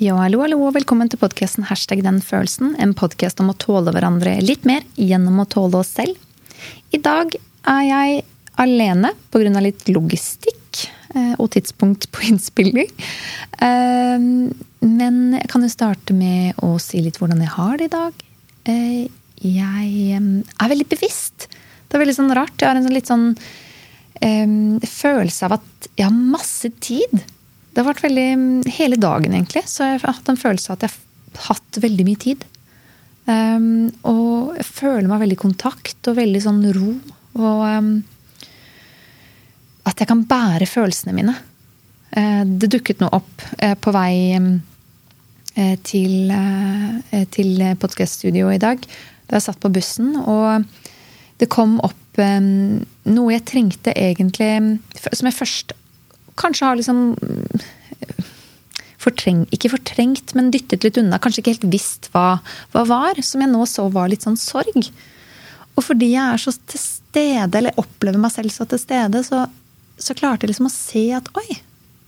Ja, hallo, hallo, og velkommen til podkasten Hashtag den følelsen. En podkast om å tåle hverandre litt mer gjennom å tåle oss selv. I dag er jeg alene pga. litt logistikk eh, og tidspunkt på innspilling. Eh, men jeg kan jo starte med å si litt hvordan jeg har det i dag. Eh, jeg er veldig bevisst. Det er veldig sånn rart. Jeg har en sånn litt sånn følelse av at jeg har masse tid det har vært veldig Hele dagen, egentlig, så jeg har hatt en følelse av at jeg har hatt veldig mye tid. Um, og jeg føler meg veldig i kontakt og veldig sånn ro. Og um, at jeg kan bære følelsene mine. Uh, det dukket noe opp uh, på vei um, til, uh, til podkaststudioet i dag. Da jeg satt på bussen, og det kom opp noe jeg trengte egentlig Som jeg først kanskje har liksom fortreng, Ikke fortrengt, men dyttet litt unna. Kanskje ikke helt visst hva, hva var. Som jeg nå så var litt sånn sorg. Og fordi jeg er så til stede, eller opplever meg selv så til stede, så, så klarte jeg liksom å se at oi,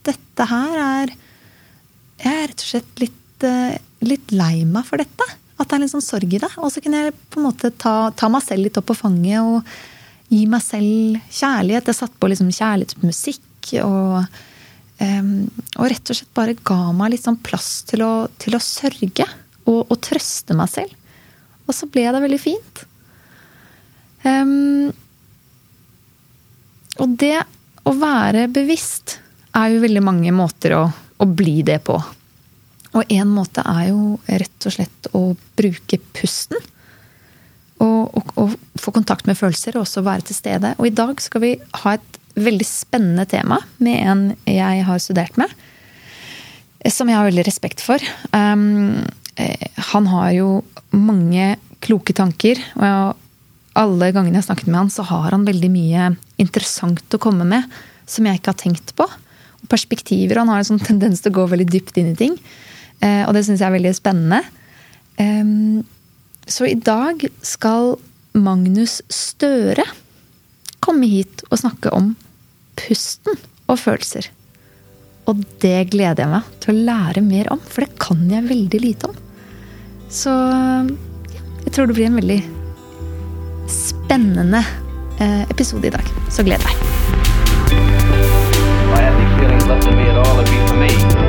dette her er Jeg er rett og slett litt, eh, litt lei meg for dette. At det er litt sånn sorg i det. Og så kunne jeg på en måte ta, ta meg selv litt opp på fanget og gi meg selv kjærlighet. Jeg satte på liksom kjærlighetsmusikk og, um, og rett og slett bare ga meg litt sånn plass til å, til å sørge og, og, trøste meg selv. Og så ble det veldig fint. Um, og det å være bevisst er jo veldig mange måter å, å bli det på. Og én måte er jo rett og slett å bruke pusten. Og, og, og, få kontakt med følelser og også være til stede. Og i dag skal vi ha et veldig spennende tema med en jeg har studert med. Som jeg har veldig respekt for. Um, eh, han har jo mange kloke tanker. Og alle gangene jeg har snakket med han, så har han veldig mye interessant å komme med som jeg ikke har tenkt på. Og perspektiver. Han har en sånn tendens til å gå veldig dypt inn i ting. Uh, og det syns jeg er veldig spennende. Um, så i dag skal Magnus Støre komme hit og snakke om pusten og følelser. Og det gleder jeg meg til å lære mer om, for det kan jeg veldig lite om. Så jeg tror det blir en veldig spennende eh, episode i dag. Så gled deg. Just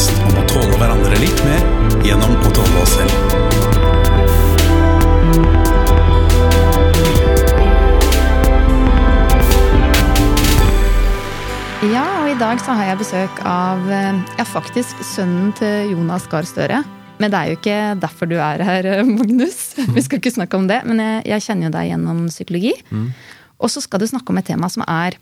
podkast om å tåle hverandre litt mer gjennom å tåle oss selv. Ja, og i dag så har jeg besøk av eh, ja, faktisk sønnen til Jonas Gahr Støre. Men det er jo ikke derfor du er her, eh, Magnus. Vi skal ikke snakke om det. Men jeg, jeg kjenner jo deg gjennom psykologi. Mm. Og så skal du snakke om et tema som er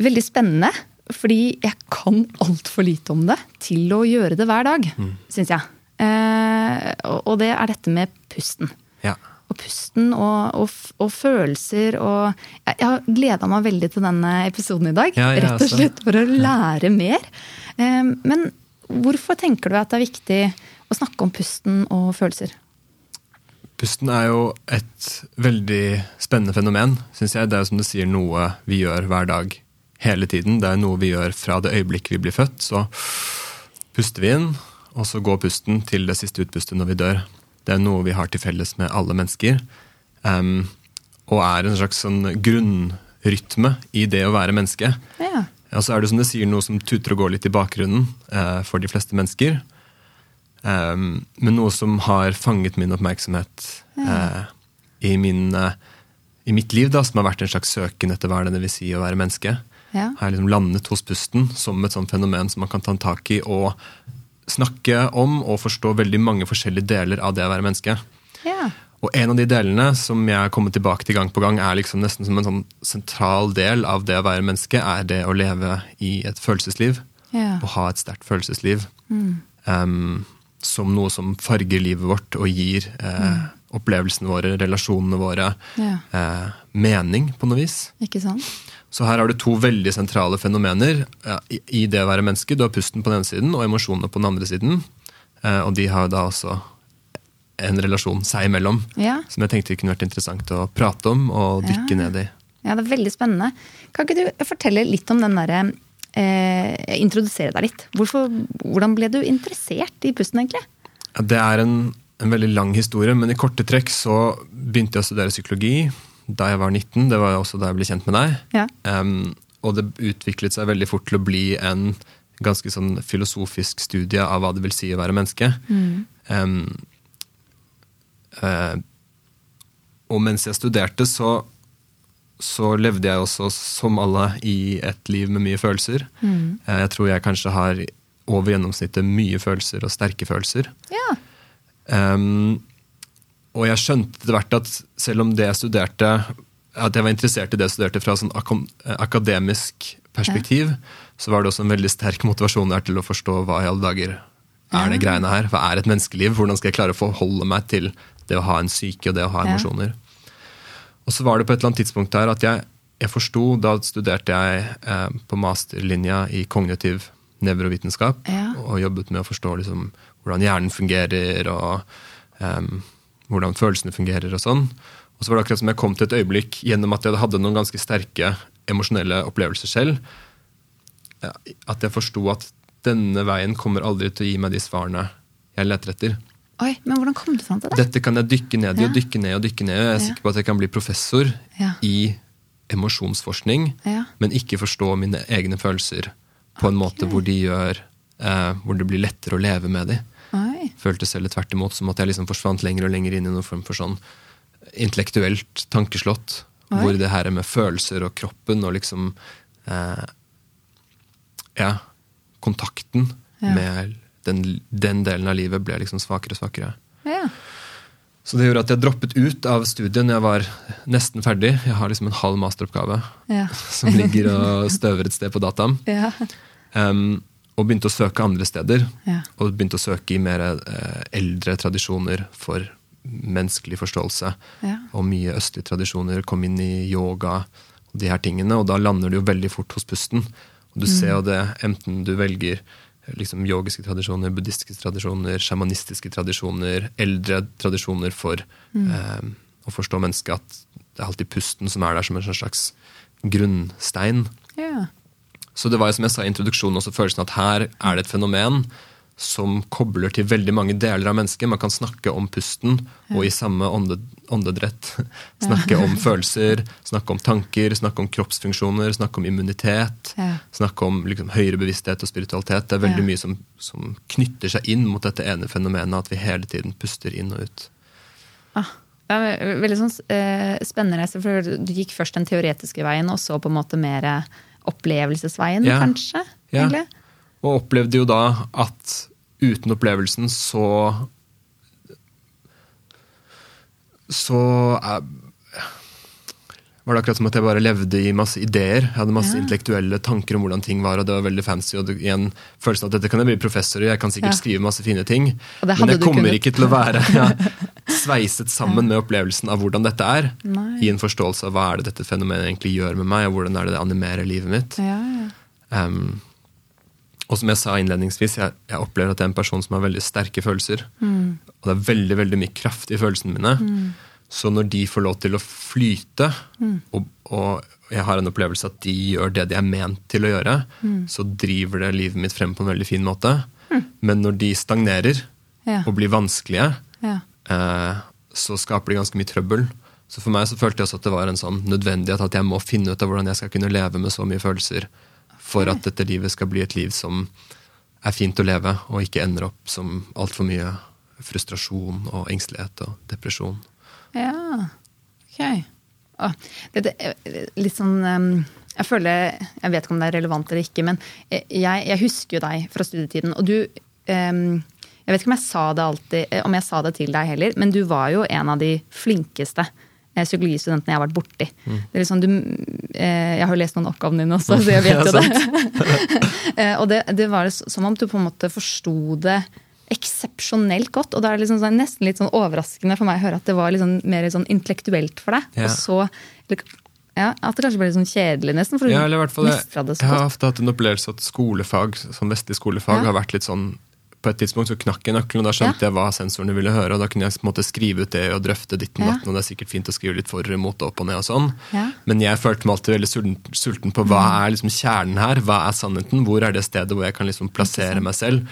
veldig spennende. Fordi jeg kan altfor lite om det til å gjøre det hver dag, mm. syns jeg. Eh, og det er dette med pusten. Ja. Og pusten og, og, og, følelser og Jeg, jeg har gleda meg veldig til denne episoden i dag. Ja, rett og slett for å lære mer. Eh, men hvorfor tenker du at det er viktig å snakke om pusten og følelser? Pusten er jo et veldig spennende fenomen, syns jeg. Det er jo som du sier noe vi gjør hver dag hele tiden. Det er noe vi gjør fra det øyeblikket vi blir født. Så puster vi inn, og så går pusten til det siste utpustet når vi dør. Det er noe vi har til felles med alle mennesker. Um, og er en slags sånn grunnrytme i det å være menneske. Ja. Og så er det som det sier noe som tuter og går litt i bakgrunnen uh, for de fleste mennesker. Um, men noe som har fanget min oppmerksomhet uh, i, min, uh, i, mitt liv, da, som har vært en slags søken etter hva det vil si å være menneske ja. har jeg liksom landet hos pusten som et sånt fenomen som man kan ta tak i og snakke om og forstå veldig mange forskjellige deler av det å være menneske. Ja. Og en av de delene som jeg har kommet tilbake til gang på gang, er liksom nesten som en sånn sentral del av det å være menneske, er det å leve i et følelsesliv. Ja. Og ha et sterkt følelsesliv. Mm. Um, som noe som farger livet vårt og gir eh, mm. opplevelsene våre, relasjonene våre, ja. eh, mening, på noe vis. Ikke sant? Så her har du to veldig sentrale fenomener ja, i det å være menneske. Du har pusten på den ene siden og emosjonene på den andre siden. Eh, og de har da også en relasjon seg imellom. Ja. Som jeg tenkte kunne vært interessant å prate om og dykke Ja. ned i. Ja, det er veldig spennende. Kan ikke du fortelle litt om den derre eh, Introdusere deg litt. Hvorfor, hvordan ble du interessert i pusten, egentlig? Det er en, en veldig lang historie, men i korte trekk så begynte jeg å studere psykologi da jeg var 19. Det var også da jeg ble kjent med deg. Ja. Um, og det utviklet seg veldig fort til å bli en ganske sånn filosofisk studie av hva det vil si å være menneske. Mm. Um, uh, og mens jeg studerte, så, så levde jeg også, som alle, i et liv med mye følelser. Eh, jeg tror jeg kanskje har over gjennomsnittet mye følelser og sterke følelser. Ja. Um, og jeg skjønte etter hvert at selv om det jeg studerte at jeg var interessert i det jeg studerte fra sånn eh, akademisk perspektiv, så var det også en veldig sterk motivasjon der til å forstå hva i alle dager er det greiene her. Hva er et menneskeliv? Hvordan skal jeg klare å forholde meg til det å ha en syke og det å ha Ja. emosjoner? Og så var det på et eller annet tidspunkt der at jeg, jeg forsto Da studerte jeg eh, på masterlinja i kognitiv nevrovitenskap Ja. og jobbet med å forstå liksom, hvordan hjernen fungerer og em, hvordan følelsene fungerer og sånn. Og så var det akkurat som jeg kom til et øyeblikk gjennom at jeg hadde noen ganske sterke emosjonelle opplevelser selv, at jeg forsto at denne veien kommer aldri til å gi meg de svarene jeg leter etter. Oi, men hvordan kom du fram til det? Dette kan jeg dykke ned i og dykke ned og dykke ned i. Jeg er Ja. sikker på at jeg kan bli professor Ja. i emosjonsforskning, men ikke forstå mine egne følelser på en måte hvor, de gjør, eh, hvor det blir lettere å leve med de. Føltes heller tvert imot som at jeg liksom forsvant lenger og lenger inn i noen form for sånn intellektuelt tankeslott. Oi. Hvor det her med følelser og kroppen og liksom eh, Ja, kontakten Ja. med den, den delen av livet ble liksom svakere og svakere. Ja. Så det gjorde at jeg droppet ut av studiet når jeg var nesten ferdig. Jeg har liksom en halv masteroppgave Ja. som ligger og støver et sted på dataen. Ja. Um, og begynte å søke andre steder. Ja. Og begynte å søke i mer eh, eldre tradisjoner for menneskelig forståelse. Ja. Og mye østlige tradisjoner. Kom inn i yoga og de her tingene. Og da lander du jo veldig fort hos pusten. Og du ser jo det enten du velger eh, liksom yogiske tradisjoner, buddhistiske tradisjoner, sjamanistiske tradisjoner, eldre tradisjoner for eh, å forstå mennesket, at det er alltid pusten som er der som en slags grunnstein. ja. Så det var som jeg sa i introduksjonen også følelsen at her er det et fenomen som kobler til veldig mange deler av mennesket. Man kan snakke om pusten, og i samme ånde, åndedrett snakke om følelser, snakke om tanker, snakke om kroppsfunksjoner, snakke om immunitet. Ja. Snakke om liksom, høyere bevissthet og spiritualitet. Det er veldig Ja. mye som, som knytter seg inn mot dette ene fenomenet, at vi hele tiden puster inn og ut. Ah, er veldig sånn eh, spennende reise, for du gikk først den teoretiske veien, og så på en måte mer opplevelsesveien, Ja. kanskje? Ja. egentlig? Og opplevde jo da at uten opplevelsen så Så er, var det akkurat som at jeg bare levde i masse ideer. Jeg hadde masse Ja. intellektuelle tanker om hvordan ting var, og det var veldig fancy. Og det, igjen følelsen av at dette kan jeg bli professor i, jeg kan sikkert Ja. skrive masse fine ting. Men jeg kommer kunnet. ikke til å være ja, sveiset sammen med opplevelsen av hvordan dette er. Nei. I en forståelse av hva er det dette fenomenet egentlig gjør med meg, og hvordan er det det animerer livet mitt. Ja, ja. Um, og som jeg sa innledningsvis, jeg, jeg opplever at jeg er en person som har veldig sterke følelser. Og det er veldig veldig mye kraft i følelsene mine. Så når de får lov til å flyte, og, og jeg har en opplevelse at de gjør det de er ment til å gjøre, så driver det livet mitt frem på en veldig fin måte. Men når de stagnerer Ja. og blir vanskelige, ja. Eh, så skaper det ganske mye trøbbel. Så for meg så følte jeg også at det var en sånn nødvendighet at jeg må finne ut av hvordan jeg skal kunne leve med så mye følelser for at dette livet skal bli et liv som er fint å leve, og ikke ender opp som altfor mye frustrasjon og engstelighet og depresjon. Ja, ok. Åh, det, det, litt sånn um, Jeg føler Jeg vet ikke om det er relevant eller ikke, men jeg, jeg husker jo deg fra studietiden, og du um, Jeg vet ikke om jeg sa det alltid, eh, om jeg sa det til deg heller, men du var jo en av de flinkeste eh, psykologistudentene jeg har vært borti. Det er liksom, du, eh, jeg har jo lest noen oppgavene dine også, så jeg vet jo det. Og det, det var som om du på en måte forsto det eksepsjonelt godt. Og da er det liksom sånn, nesten litt sånn overraskende for meg å høre at det var liksom mer sånn intellektuelt for deg. Ja. Og så ja, At det kanskje ble litt sånn kjedelig, nesten. For du Ja, eller i hvert fall, jeg, det jeg har ofte hatt en opplevelse at skolefag, som vestlig skolefag Ja. har vært litt sånn på et tidspunkt så knakk jeg nøkkelen, og da skjønte jeg hva sensorene ville høre. og Da kunne jeg på en måte skrive ut det og drøfte ditten Ja. datten, og det er sikkert fint å skrive litt for og imot opp og ned og sånn. Ja. Men jeg følte meg alltid veldig sulten, sulten på hva er liksom kjernen her, hva er sannheten, hvor er det stedet hvor jeg kan liksom plassere meg selv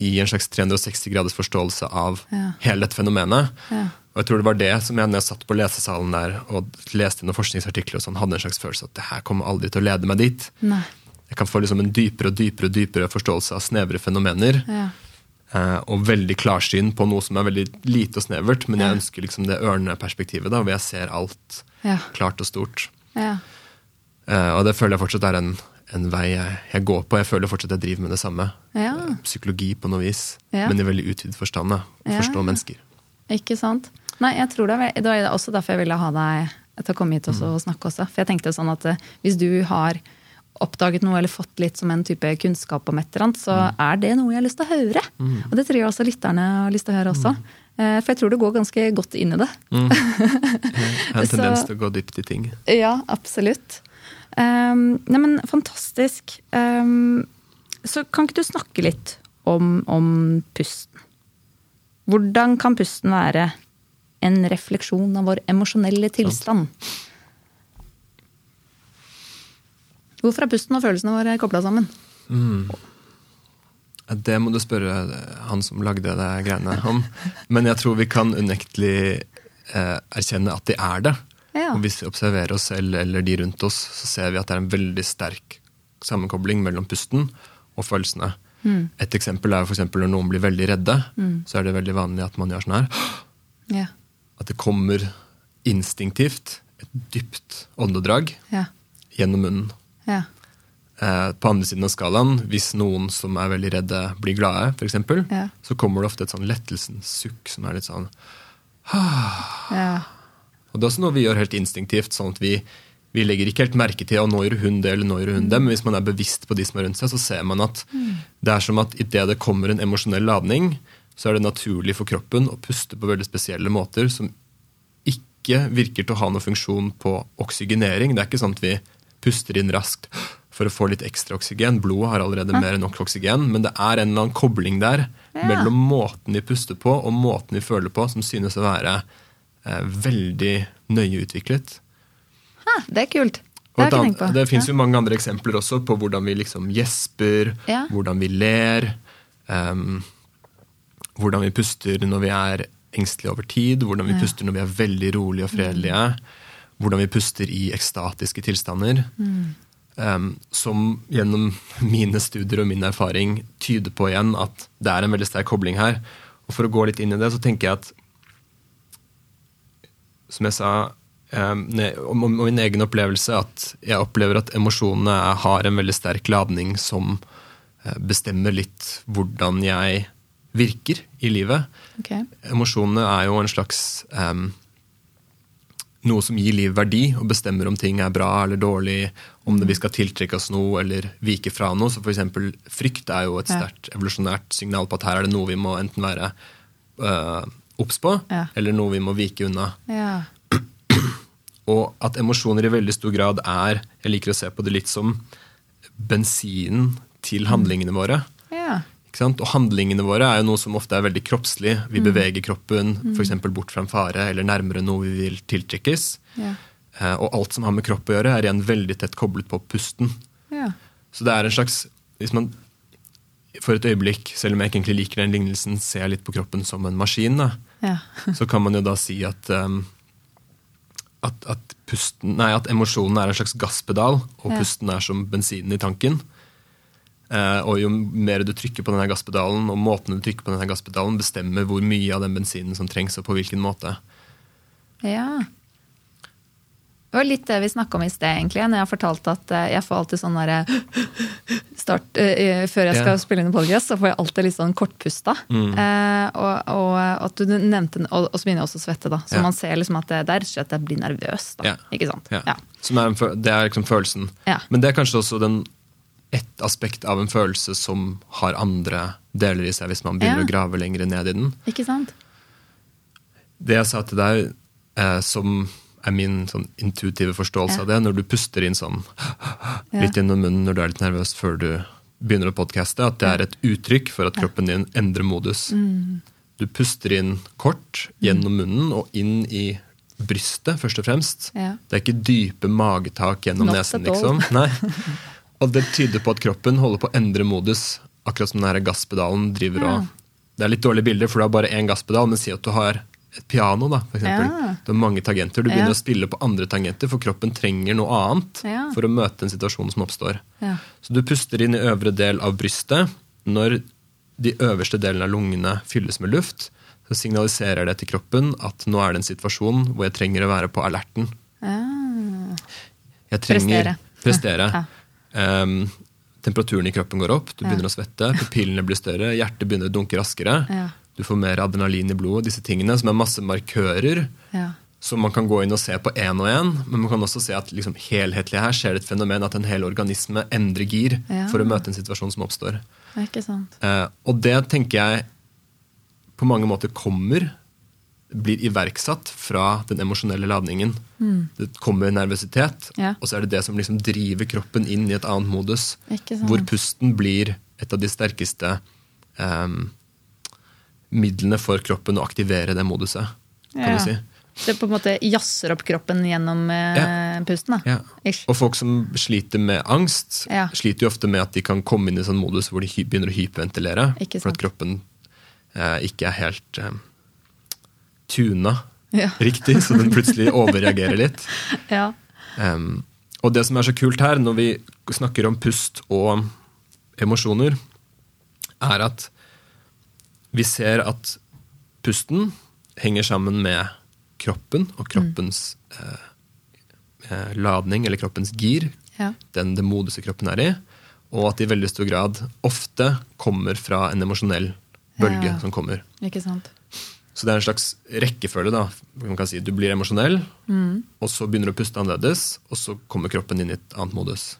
i en slags 360 graders forståelse av Ja. hele dette fenomenet. Ja. Og jeg tror det var det som jeg, når jeg satt på lesesalen der og leste noen forskningsartikler, og sånn, hadde en slags følelse at det her kommer aldri til å lede meg dit. Nei. Jeg kan få liksom en dypere og dypere og dypere forståelse av snevre fenomener. Ja. Eh, og veldig klarsyn på noe som er veldig lite og snevert, men jeg ønsker liksom det ørneperspektivet, da, hvor jeg ser alt Ja. klart og stort. Ja. Eh, og det føler jeg fortsatt er en, en vei jeg, jeg går på. Jeg føler fortsatt jeg driver med det samme. Ja. Eh, Psykologi på noe vis, men i veldig utvidet forstand. Å forstå mennesker. Ikke sant? Nei, jeg tror det det var også derfor jeg ville ha deg til å komme hit og snakke også. For jeg tenkte sånn at hvis du har oppdaget noe eller fått litt som en type kunnskap om et eller annet, så er det noe jeg har lyst til å høre. Og det tror jeg også lytterne har lyst til å høre også. Mm. For jeg tror du går ganske godt inn i det. Jeg har en tendens til å gå dypt i ting. Ja, absolutt. Um, nei, men fantastisk. Um, så kan ikke du snakke litt om, om pusten? Hvordan kan pusten være en refleksjon av vår emosjonelle tilstand? Hvorfor er pusten og følelsene våre kobla sammen? Mm. Det må du spørre han som lagde det greiene om. Men jeg tror vi kan unektelig eh, erkjenne at de er det. Ja. Og hvis vi observerer oss selv eller de rundt oss, så ser vi at det er en veldig sterk sammenkobling mellom pusten og følelsene. Et eksempel er for eksempel når noen blir veldig redde, så er det veldig vanlig at man gjør sånn her. Ja. At det kommer instinktivt et dypt åndedrag Ja. gjennom munnen. Ja. Eh, på andre siden av skalaen, hvis noen som er veldig redde, blir glade, for eksempel, Ja. så kommer det ofte et sånn lettelsens sukk som er litt sånn ja. Og det er også noe vi gjør helt instinktivt, sånn at vi, vi legger ikke helt merke til nå gjør hun det, eller nå gjør hun det, men hvis man er bevisst på de som er rundt seg, så ser man at det er som at idet det kommer en emosjonell ladning, så er det naturlig for kroppen å puste på veldig spesielle måter som ikke virker til å ha noen funksjon på oksygenering. Det er ikke sånn at vi puster inn raskt for å få litt ekstra oksygen. Blodet har allerede mer enn nok oksygen, men det er en eller annen kobling der Ja. mellom måten vi puster på og måten vi føler på, som synes å være eh, veldig nøye utviklet. Ha, det er kult. Det har jeg ikke det fins Ja. jo mange andre eksempler også på hvordan vi liksom gjesper, Ja. hvordan vi ler, um, hvordan vi puster når vi er engstelige over tid, hvordan vi puster når vi er veldig rolige og fredelige, hvordan vi puster i ekstatiske tilstander. Mm. Um, som gjennom mine studier og min erfaring tyder på igjen at det er en veldig sterk kobling her. Og For å gå litt inn i det, så tenker jeg at som jeg sa um, om, om min egen opplevelse, at jeg opplever at emosjonene har en veldig sterk ladning som eh, bestemmer litt hvordan jeg virker i livet. Okay. Emosjonene er jo en slags em, noe som gir liv verdi, og bestemmer om ting er bra eller dårlig, om det vi skal tiltrekke oss noe eller vike fra noe. Så eksempel frykt er jo et sterkt evolusjonært signal på at her er det noe vi må enten være øh, obs på, Ja. eller noe vi må vike unna. Ja. Og at emosjoner i veldig stor grad er Jeg liker å se på det litt som bensinen til handlingene våre. ja. Og handlingene våre er jo noe som ofte er veldig kroppslig. Vi Mm. beveger kroppen f.eks. bort fra en fare eller nærmere noe vi vil tiltrekkes. Ja. Eh, Og alt som har med kropp å gjøre, er igjen veldig tett koblet på pusten. Ja. Så det er en slags Hvis man for et øyeblikk, selv om jeg ikke egentlig liker den lignelsen, ser litt på kroppen som en maskin, da, Ja. så kan man jo da si at um, at, at, pusten, nei, at emosjonen er en slags gasspedal, og Ja. pusten er som bensinen i tanken. Eh, og jo mer du trykker på denne gasspedalen, og måten du trykker på denne gasspedalen, bestemmer hvor mye av den bensinen som trengs, og på hvilken måte. Ja. Det var litt det vi snakka om i sted, egentlig. Når jeg har fortalt at eh, jeg får alltid sånn derre start, eh, Før jeg skal Ja. spille inn en podcast, så får jeg alltid litt sånn kortpusta. Mm. Eh, og, og at du nevnte Og, og så begynner jeg også å svette, da. Så Ja. man ser liksom at det, det er rett og slett at jeg blir nervøs. da. Ja. Ikke sant? Ja. Ja. Som er det er liksom følelsen. Men det er kanskje også den, ett aspekt av en følelse som har andre deler i seg, hvis man begynner Ja. å grave lenger ned i den. Ikke sant? Det jeg sa til deg, eh, som er min sånn intuitive forståelse Ja. av det, når du puster inn sånn litt gjennom munnen når du er litt nervøs før du begynner å podcaste, at det er et uttrykk for at kroppen din endrer modus. Du puster inn kort gjennom munnen og inn i brystet, først og fremst. Ja. Det er ikke dype magetak gjennom Not nesen, liksom. Nei. Og det tyder på at kroppen holder på å endre modus, akkurat som den gasspedalen driver Ja. og Det er litt dårlige bilder, for du har bare én gasspedal, men si at du har et piano, da, for eksempel. Ja. Du har mange tangenter. Du begynner Ja. å spille på andre tangenter, for kroppen trenger noe annet Ja. for å møte en situasjon som oppstår. Så du puster inn i øvre del av brystet. Når de øverste delene av lungene fylles med luft, så signaliserer det til kroppen at nå er det en situasjon hvor jeg trenger å være på alerten. Ah. Jeg trenger Prestere. prestere. Ehm, temperaturen i kroppen går opp, du Ja. begynner å svette, pupillene blir større, hjertet begynner å dunke raskere. Ja. Du får mer adrenalin i blodet, disse tingene som er masse markører. Ja. Så man kan gå inn og se på én og én, men man kan også se at liksom helhetlig her skjer det et fenomen at en hel organisme endrer gir for å møte en situasjon som oppstår. Det. Eh, og det tenker jeg på mange måter kommer, blir iverksatt fra den emosjonelle ladningen. Det kommer nervøsitet, Mm. Ja. og så er det det som liksom driver kroppen inn i et annet modus. Hvor pusten blir et av de sterkeste um, midlene for kroppen å aktivere det moduset, kan Ja. du si. Det på en måte jazzer opp kroppen gjennom ja. pusten, da. Og folk som sliter med angst, sliter jo ofte med at de kan komme inn i sånn modus hvor de begynner å hyperventilere. For at kroppen eh, ikke er helt eh, tuna Ja. riktig, så den plutselig overreagerer litt. Ja. Um, og det som er så kult her, når vi snakker om pust og emosjoner, er at vi ser at pusten henger sammen med kroppen og kroppens mm. eh, ladning, eller kroppens gir, Ja. den det modeste kroppen er i, og at det i veldig stor grad ofte kommer fra en emosjonell bølge Ja. som kommer. Ikke sant. Så det er en slags rekkefølge. da. Man kan si Du blir emosjonell, Mm. og så begynner du å puste annerledes, og så kommer kroppen inn i et annet modus.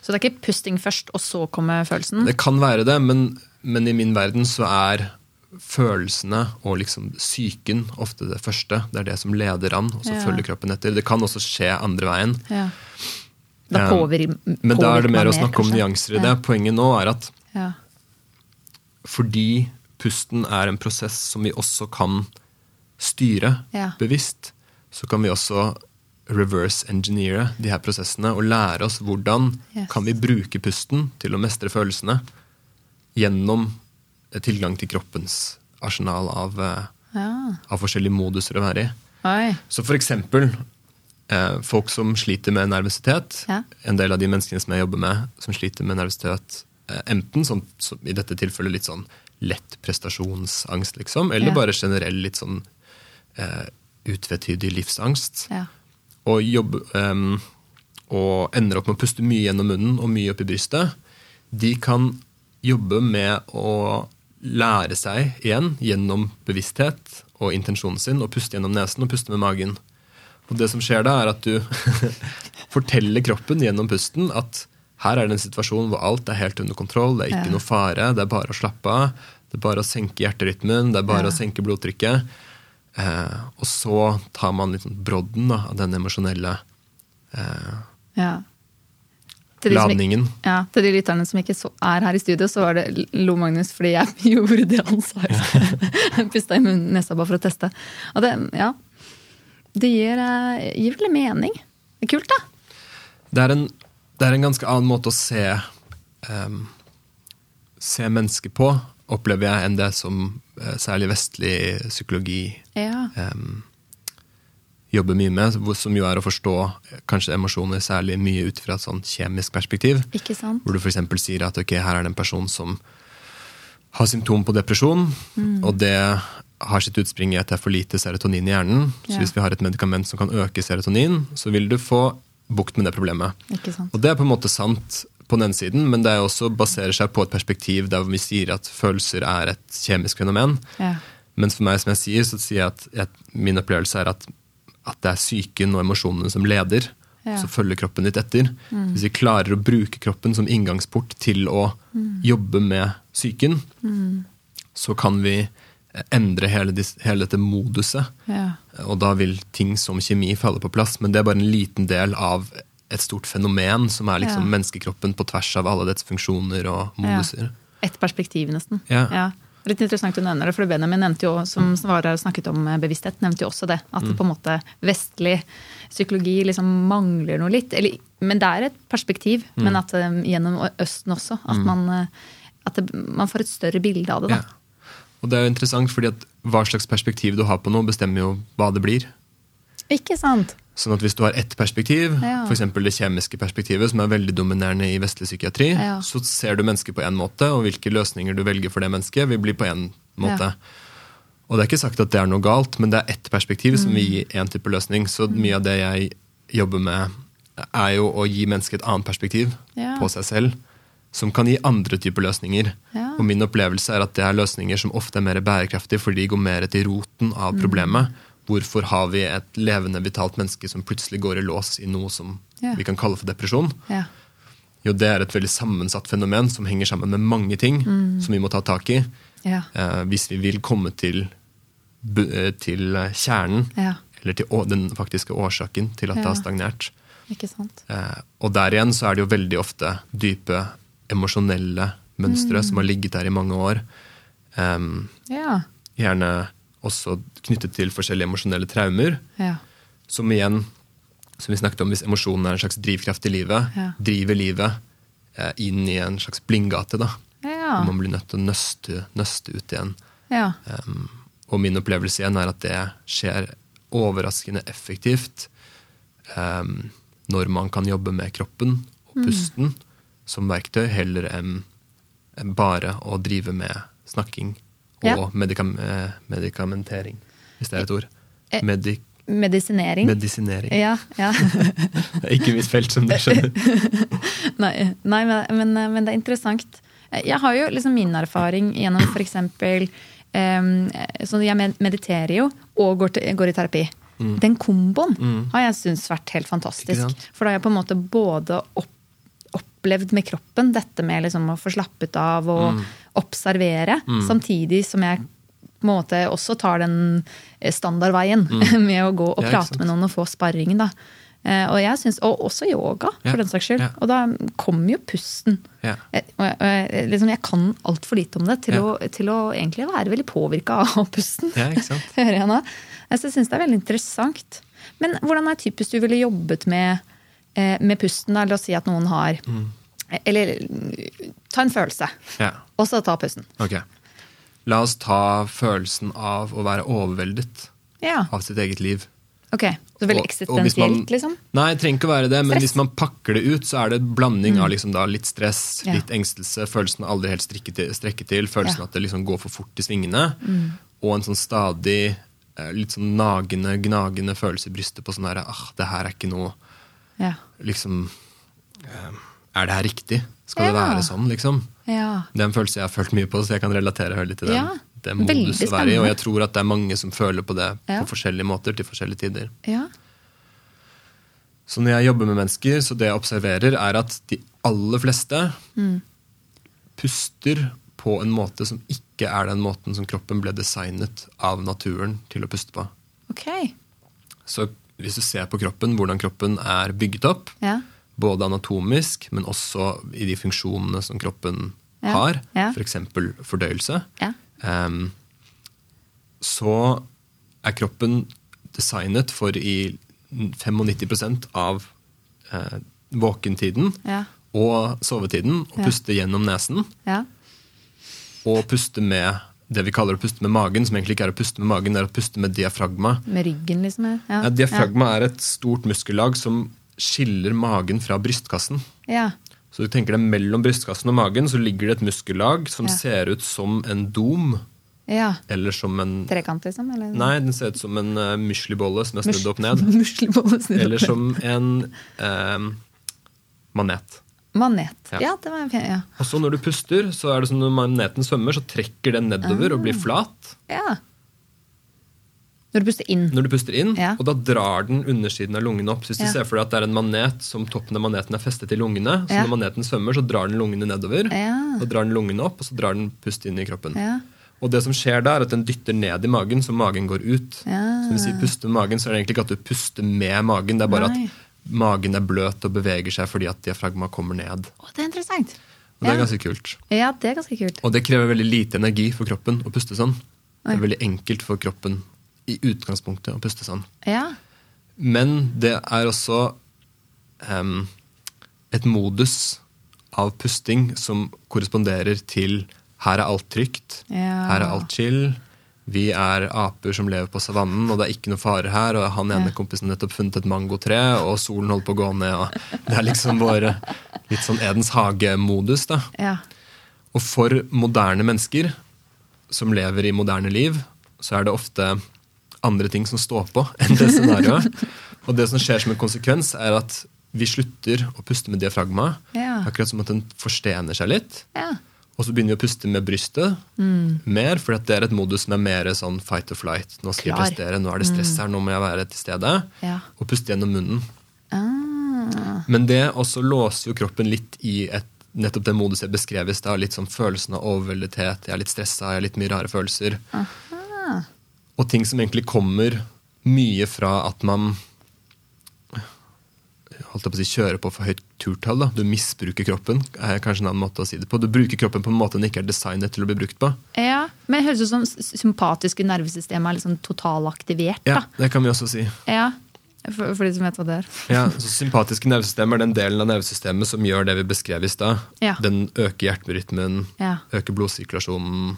Så det er ikke pusting først, og så kommer følelsen? Det kan være det, men, men i min verden så er følelsene og liksom psyken ofte det første. Det er det som leder an, og så Ja. følger kroppen etter. Det kan også skje andre veien. Ja. Da Um, påvirker Men da er det mer å snakke om nyanser i det. Poenget nå er at Ja. fordi pusten er en prosess som vi også kan styre Ja. bevisst, så kan vi også reverse engineere de her prosessene og lære oss hvordan Yes. kan vi bruke pusten til å mestre følelsene gjennom eh, tilgang til kroppens arsenal av, eh, ja. av forskjellige moduser å være i. Oi. Så for eksempel eh, folk som sliter med nervøsitet. Ja. En del av de menneskene som jeg jobber med, som sliter med nervøsitet, enten som, som i dette tilfellet litt sånn lett prestasjonsangst, liksom, eller Ja. bare generell litt sånn eh, utvetydig livsangst. Ja. Og, jobbe, em, og ender opp med å puste mye gjennom munnen og mye opp i brystet. De kan jobbe med å lære seg igjen gjennom bevissthet og intensjonen sin å puste gjennom nesen og puste med magen. Og det som skjer da, er at du forteller kroppen gjennom pusten at her er det en situasjon hvor alt er helt under kontroll, det er ikke Ja. noe fare, det er bare å slappe av, det er bare å senke hjerterytmen, det er bare Ja. å senke blodtrykket. Eh, og så tar man litt sånn brodden da, av den emosjonelle eh, ja. De som ikke- ladningen. Ja, Til de lytterne som ikke så, er her i studio, så var det lo Magnus fordi jeg gjorde det han sa. Jeg Pusta i munnen, nesa bare for å teste. Og det, ja, det gir, eh, gir vel mening. Det er kult, da. Det er en, det er en ganske annen måte å se, um, se mennesker på, opplever jeg, enn det som eh, særlig vestlig psykologi Ja. um, jobber mye med, som jo er å forstå eh, kanskje emosjoner særlig mye ut fra et sånn kjemisk perspektiv. Ikke sant? Hvor du f.eks. sier at ok, her er det en person som har symptom på depresjon, Mm. og det har sitt utspring i at det er for lite serotonin i hjernen. Så Ja. hvis vi har et medikament som kan øke serotonin, så vil du få bukt med det problemet. Ikke sant? Og det er på en måte sant på den siden, men det også baserer seg på et perspektiv der vi sier at følelser er et kjemisk fenomen. Ja. Mens for meg, som jeg sier, så sier jeg at jeg, min opplevelse er at, at det er psyken og emosjonene som leder. Ja. Så følger kroppen ditt etter. Hvis vi klarer å bruke kroppen som inngangsport til å jobbe med psyken, så kan vi endre hele, hele dette moduset. Ja. Og da vil ting som kjemi falle på plass, men det er bare en liten del av et stort fenomen som er liksom Ja. menneskekroppen på tvers av alle dets funksjoner og moduser. Et perspektiv, nesten. Ja. Litt interessant du nevner det, for Benjamin nevnte jo, som Svara snakket om eh, bevissthet, nevnte jo også det. At Mm. det på en måte vestlig psykologi liksom mangler noe litt. Eller, men det er et perspektiv. Mm. Men at eh, gjennom Østen også. At, man, eh, at det, man får et større bilde av det. da. Ja. Og det er jo interessant, fordi at hva slags perspektiv du har på noe, bestemmer jo hva det blir. Ikke sant? Sånn at Hvis du har ett perspektiv, Ja. f.eks. det kjemiske perspektivet, som er veldig dominerende i vestlig psykiatri, Ja. så ser du mennesket på én måte, og hvilke løsninger du velger for det mennesket, vil bli på én måte. Ja. Og det er ikke sagt at det er noe galt, men det er ett perspektiv som Mm. vil gi én type løsning. Så mye av det jeg jobber med, er jo å gi mennesket et annet perspektiv Ja. på seg selv, som kan gi andre typer løsninger. Og min opplevelse er at det er løsninger som ofte er mer bærekraftige, fordi de går mer til roten Mm. av problemet. Hvorfor har vi et levende, vitalt menneske som plutselig går i lås i noe som Ja. vi kan kalle for depresjon? Ja. Jo, det er et veldig sammensatt fenomen som henger sammen med mange ting Mm. som vi må ta tak i Ja. eh, hvis vi vil komme til, eh, til kjernen, ja. eller til den faktiske årsaken til at det har stagnert. Ikke sant? Eh, og der igjen så er det jo veldig ofte dype emosjonelle mønstre som har ligget der i mange år. Um, Ja. gjerne også knyttet til forskjellige emosjonelle traumer. Ja. Som igjen, som vi snakket om, hvis emosjonen er en slags drivkraft i livet, Ja. driver livet eh, inn i en slags blindgate. da. Ja. Man blir nødt til å nøste, nøste ut igjen. ja. Um, og min opplevelse igjen er at det skjer overraskende effektivt um, når man kan jobbe med kroppen og Mm. pusten som verktøy, heller enn bare å drive med snakking og Ja. medikam eh, medikamentering, hvis det er et ord. Medik Medisinering. medisinering. Ja, ja. Det er ikke mitt felt, som du skjønner. Nei, nei men, men, det er interessant. Jeg har jo liksom min erfaring gjennom f.eks. Um, så jeg mediterer jo og går, til, går i terapi. Den komboen har jeg syntes vært helt fantastisk. For da har jeg på en måte både opp, opplevd med kroppen dette med liksom å få slappet av og observere, samtidig som jeg på en måte også tar den eh, standardveien med å gå og Ja, prate med noen og få sparring. da. Eh, Og, jeg synes, og også yoga, for Ja, den saks skyld. ja. Og da kommer jo pusten. Ja. Jeg, og jeg, og liksom, jeg kan altfor lite om det til, å, til å egentlig være veldig påvirka av pusten. Ja, ikke sant? Hører jeg nå. Jeg syns det er veldig interessant. Men hvordan er typisk du ville jobbet med, eh, med pusten? eller La oss si at noen har Mm. Eller mm, ta en følelse, Ja. og så ta pusten. Okay. La oss ta følelsen av å være overveldet Ja, av sitt eget liv. ok. Så veldig eksistensielt, liksom? Nei, det trenger ikke å være det, men Stress. hvis man pakker det ut, så er det blanding blanding av liksom da litt stress, Ja. litt engstelse, følelsen av aldri helt strekke til, strekke til, følelsen Ja. at det liksom går for fort i svingene, og en sånn stadig eh, litt sånn nagende, gnagende følelse i brystet på sånn her ah, det her er ikke noe Ja. liksom eh, Er det her riktig? Skal det være sånn, liksom? ja. Det er en følelse jeg har følt mye på, så jeg kan relatere litt til den. Ja, det modus å være i, og jeg tror at det er mange som føler på det Ja. på forskjellige måter til forskjellige tider. ja. Så når jeg jobber med mennesker, så det jeg observerer, er at de aller fleste Mm. puster på en måte som ikke er den måten som kroppen ble designet av naturen til å puste på. Okay. Så hvis du ser på kroppen, hvordan kroppen er bygget opp, Ja. både anatomisk, men også i de funksjonene som kroppen Ja, har, ja. f.eks. For fordøyelse, Ja. um, så er kroppen designet for i 95% av eh, våkentiden og sovetiden å puste gjennom nesen. Ja. Og puste med det vi kaller å puste med magen, som egentlig ikke er å puste med magen, det er å puste med diafragma. Med ryggen, liksom? Ja. Ja, diafragma er et stort muskellag som skiller magen fra brystkassen. Ja. Så du tenker deg Mellom brystkassen og magen så ligger det et muskellag som Ja. ser ut som en dom, ja. eller som en Trekant, liksom? Eller? Nei, den ser ut som en uh, muslibolle som er snudd opp ned. Eller som en uh, manet. Manet. Ja. Ja, det var fint. Ja. Og så når du puster, så er det som når maneten svømmer, så trekker den nedover og Ah. blir flat. ja. Når du puster inn. Når du puster inn, Ja. og da drar den undersiden av lungene opp. Så hvis Ja. du ser for deg at det er en manet som toppen av maneten er festet i lungene, så Ja. når maneten svømmer, så drar den lungene nedover. Ja. Så drar den lungene opp, og så drar den pust inn i kroppen. Ja. Og det som skjer da, er at den dytter ned i magen, så magen går ut. Ja. Så hvis vi puster med magen, så er det egentlig ikke at du puster med magen, det er bare Nei. at magen er bløt og beveger seg fordi at diafragma kommer ned. Å, det er interessant. Og det er ganske kult. Ja, det er ganske kult. Og det krever veldig lite energi for kroppen å puste sånn. Det er veldig enkelt for kroppen i utgangspunktet å puste sånn. Ja. Men det er også um, et modus av pusting som korresponderer til her er alt trygt, Ja. her er alt chill. Vi er aper som lever på savannen, og det er ikke noe fare her. Og han ene kompisen nettopp funnet et mangotre, og solen holder på å gå ned. Og det er liksom vår litt sånn Edens hage-modus. da. Ja. Og for moderne mennesker som lever i moderne liv, så er det ofte andre ting som står på enn det scenarioet. Og det som skjer som en konsekvens, er at vi slutter å puste med diafragma. Ja. Akkurat som at den forstener seg litt. ja. Og så begynner vi å puste med brystet mer, for det er et modus som er mer sånn fight or flight. Nå skal jeg prestere, nå er det stress her, nå må jeg være til stede. Ja. Og puste gjennom munnen. Ah. Men det også låser jo kroppen litt i et, nettopp den moduset jeg beskrev i stad. Litt sånn følelsen av overveldethet, jeg er litt stressa, jeg har litt mye rare følelser. Og ting som egentlig kommer mye fra at man holdt jeg på å si, kjører på for høyt turtall. da. Du misbruker kroppen. er kanskje en annen måte å si det på. Du bruker kroppen på en måte den ikke er designet til å bli brukt på. ja. Men det høres ut som sympatiske nervesystemet er liksom totalaktivert. Ja. Det kan vi også si. Ja. For, for de som vet hva det er. Ja, så Sympatiske nervesystemer er den delen av nervesystemet som gjør det vi beskrev i stad. Ja. Den øker hjerterytmen, Ja. øker blodsirkulasjonen,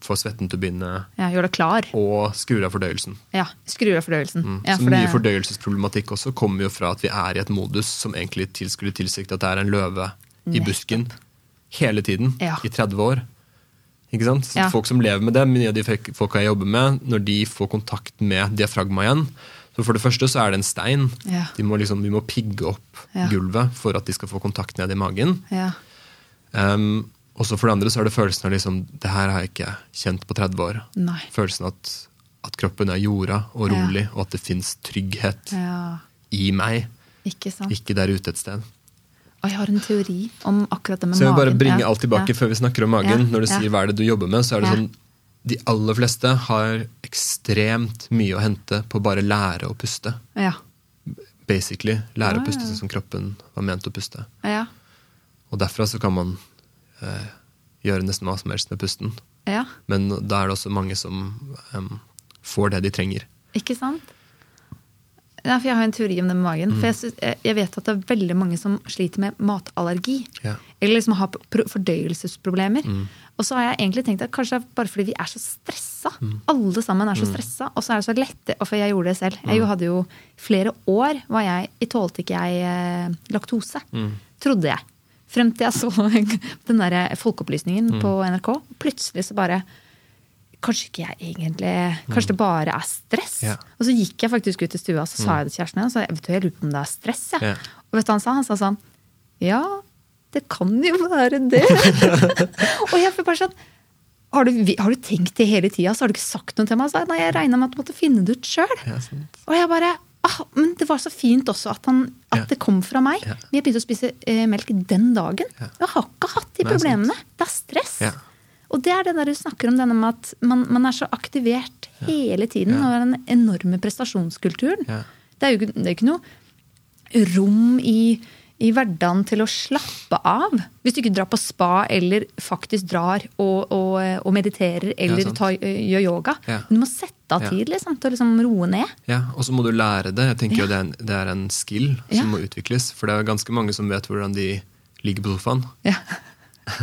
får svetten til å begynne, Ja, Gjør det klar. og skrur av fordøyelsen. Ja, Skrur av fordøyelsen. Ja, så for mye det- fordøyelsesproblematikk også kommer jo fra at vi er i et modus som egentlig skulle tilsikte at det er en løve i busken hele tiden Ja. i 30 år. Ikke sant? Så Ja. Folk som lever med det, mye av de folk- folka jeg jobber med, når de får kontakt med diafragma igjen så For det første så er det en stein. Ja. De må liksom, vi må pigge opp Ja. gulvet for at de skal få kontakt ned i magen. Ja. Um, og så for det andre så er det følelsen av liksom, det her har jeg ikke kjent på 30 år. Nei. Følelsen at, at kroppen er jorda og Ja. rolig, og at det fins trygghet ja. i meg, Ikke ikke der ute et sted. Og jeg har en teori om akkurat det med magen. Så jeg vil bare bringe Ja, alt tilbake ja. før vi snakker om magen. Ja, Når du ja. sier hva er det du jobber med, så er det Ja. sånn de aller fleste har ekstremt mye å hente på bare lære å puste. Ja. Basically. Lære Ja, å puste sånn som kroppen var ment å puste. Ja. Og derfra så kan man eh, gjøre nesten hva som helst med pusten. ja. Men da er det også mange som em, får det de trenger. Ikke sant? Nei, for Jeg har en teori om det med magen. Mm. For jeg, sy- jeg- jeg vet at det er veldig mange som sliter med matallergi. Ja. Eller liksom har fordøyelsesproblemer. Mm. Og så har jeg egentlig tenkt at kanskje det er bare fordi vi er så stressa. Mm. Alle sammen er så stressa. Og så er det så lette Og for jeg gjorde det selv. Jeg jo Mm. hadde jo flere år var jeg, jeg tålte ikke jeg eh, laktose. Mm. Trodde jeg. Frem til jeg så den der folkeopplysningen Mm. på NRK. Plutselig så bare Kanskje ikke jeg egentlig Kanskje det bare er stress? Yeah. Og så gikk jeg faktisk ut i stua så sa jeg det til kjæresten min. Og så, vet du, jeg lurer på om det er stress. Jeg. Ja. Og vet du hva han sa? Han sa sånn Ja, det kan jo være det. og jeg ble bare sånn har du, har du tenkt det hele tida? Så har du ikke sagt noe til meg? Så, nei, jeg regna med at du måtte finne det ut sjøl. Ja. Og jeg bare ah, Men det var så fint også at, han, at Ja. det kom fra meg. Ja. Men jeg begynte å spise eh, melk den dagen. Ja. Jeg har ikke hatt de problemene. Det er stress. Ja. Og det er det der du snakker om, denne med at man, man er så aktivert hele tiden. Og den enorme prestasjonskulturen. Det er jo det er ikke noe rom i, i hverdagen til å slappe av. Hvis du ikke drar på spa eller faktisk drar og, og, og mediterer eller ja, tar, gjør yoga. Ja. Du må sette av Ja. tid liksom, til å liksom roe ned. Ja, og så må du lære det. Jeg tenker jo det er, en, det er en skill som må utvikles. For det er ganske mange som vet hvordan de ligger på sofaen. Ja.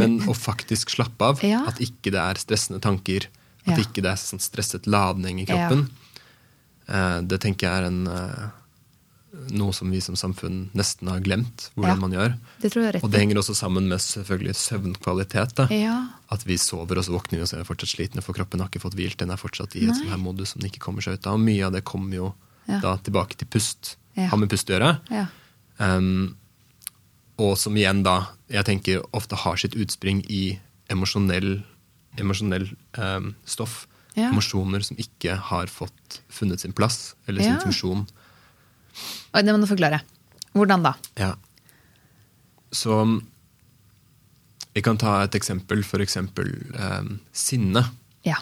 Men å faktisk slappe av, at ikke det er stressende tanker, at ikke det er sånn stresset ladning i kroppen, eh, det tenker jeg er en, eh, noe som vi som samfunn nesten har glemt hvordan Ja. man gjør. Det Og det henger også sammen med selvfølgelig søvnkvalitet. Ja. At vi sover og så våkner vi og så er vi fortsatt slitne, for kroppen har ikke fått hvilt. Den er fortsatt i et sånt sånn her modus som den ikke kommer seg ut av. Og mye av det kommer jo Ja. da tilbake til pust. Har med pust å gjøre. Ja. Um, og som igjen da, jeg tenker ofte har sitt utspring i emosjonell, emosjonell um, stoff. Emosjoner som ikke har fått funnet sin plass eller sin funksjon. Oi, Det må du forklare. Hvordan da? Ja. Så vi jeg kan ta et eksempel, for eksempel eh, sinne. Ja.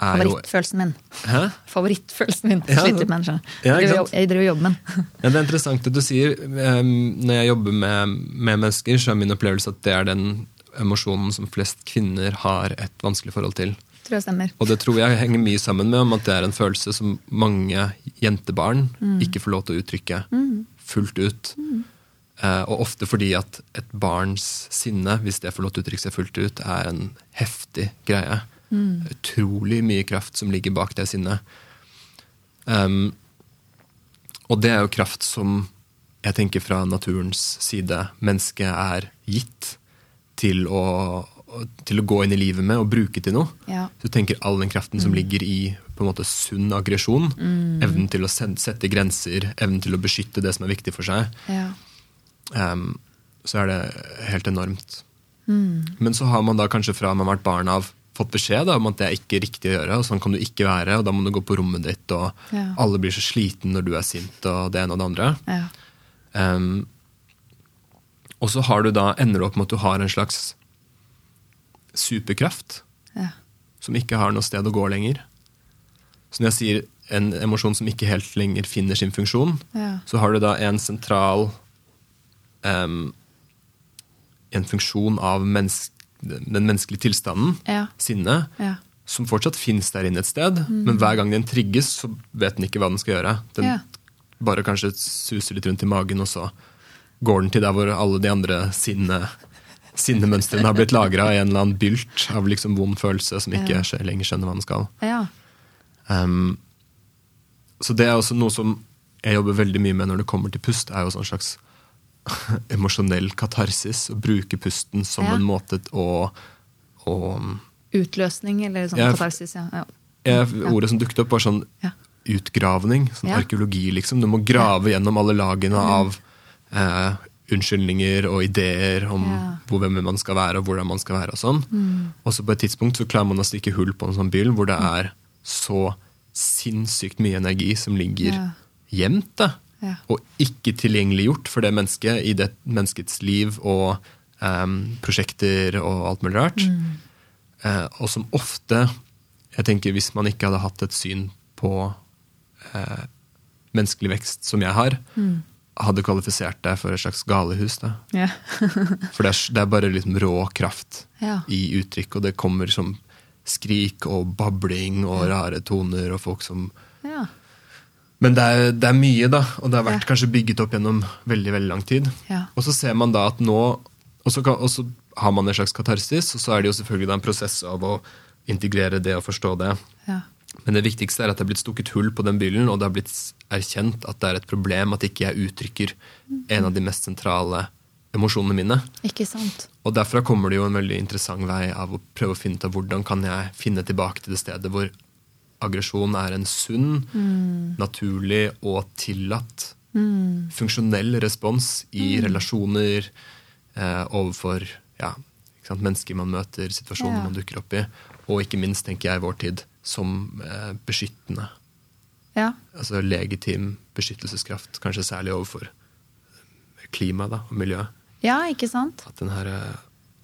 Favorittfølelsen min. Hæ? Favorittfølelsen min. Ja. Sliter med den. Ja, Jeg driver og jobber med den. Ja, det er interessant det du sier um, Når jeg jobber med, med mennesker, så er min opplevelse at det er den emosjonen som flest kvinner har et vanskelig forhold til. Tror jeg stemmer. Og det tror jeg henger mye sammen med om at det er en følelse som mange jentebarn ikke får lov til å uttrykke fullt ut. Eh, og ofte fordi at et barns sinne, hvis det får lov til å uttrykke seg fullt ut, er en heftig greie. Utrolig mye kraft som ligger bak det sinnet. Um, og det er jo kraft som jeg tenker fra naturens side mennesket er gitt til å, til å gå inn i livet med og bruke til noe. Ja. Så du tenker all den kraften som ligger i på en måte sunn aggresjon, evnen til å sette grenser, evnen til å beskytte det som er viktig for seg, Ja. um, så er det helt enormt. Men så har man da kanskje fra man har vært barn av fått beskjed da, om at det er ikke riktig å gjøre, og sånn kan du ikke være, og da må du gå på rommet ditt, og Ja. alle blir så sliten når du er sint, og det ene og det andre. Ja. Um, og så har du da, ender du opp med at du har en slags superkraft Ja. som ikke har noe sted å gå lenger. Så når jeg sier en emosjon som ikke helt lenger finner sin funksjon, Ja. så har du da en sentral um, En funksjon av mennesk, den menneskelige tilstanden, Ja. sinnet, Ja. som fortsatt fins der inne et sted, men hver gang den trigges, så vet den ikke hva den skal gjøre. Den bare kanskje suser litt rundt i magen, og så går den til der hvor alle de andre sinne, sinnemønstrene har blitt lagra i en eller annen bylt av liksom vond følelse som ikke Ja. lenger skjønner hva den skal. ja. Um, så det er også noe som jeg jobber veldig mye med når det kommer til pust, er jo sånn slags emosjonell katarsis. Å bruke pusten som Ja. en måte å, å Utløsning eller sånn jeg, katarsis. Ja. Jeg, Ordet som dukket opp, var sånn utgravning. Sånn arkeologi, liksom. Du må grave gjennom alle lagene av eh, unnskyldninger og ideer om Ja. hvor, hvem man skal være og hvordan man skal være. Og sånn. Og så på et tidspunkt så klarer man å stikke hull på en sånn byll hvor det er så sinnssykt mye energi som ligger Ja. gjemt. da. Ja. Og ikke tilgjengeliggjort for det mennesket i det menneskets liv og um, prosjekter og alt mulig rart. Eh, og som ofte jeg tenker Hvis man ikke hadde hatt et syn på uh, menneskelig vekst som jeg har, hadde kvalifisert det for et slags galehus. Da. Ja. For det er, det er bare liksom rå kraft Ja. i uttrykk, og det kommer som skrik og babling og rare toner og folk som ja. Men det er, det er mye, da, og det har vært kanskje bygget opp gjennom veldig veldig lang tid. Ja. Og så ser man da at nå Og så, kan, og så har man en slags katarsis, og så er det jo selvfølgelig da en prosess av å integrere det og forstå det. ja. Men det viktigste er at det er blitt stukket hull på den byllen, og det har blitt erkjent at det er et problem at ikke jeg uttrykker en av de mest sentrale emosjonene mine. Ikke sant? Og derfra kommer det jo en veldig interessant vei av å prøve å finne ut av hvordan kan jeg finne tilbake til det stedet hvor aggresjon er en sunn, naturlig og tillatt funksjonell respons i relasjoner eh, overfor ja, ikke sant, mennesker man møter, situasjoner Ja. man dukker opp i, og ikke minst, tenker jeg, i vår tid, som eh, beskyttende. Ja. Altså legitim beskyttelseskraft, kanskje særlig overfor klima da, og miljø. ja, ikke sant? At den her eh,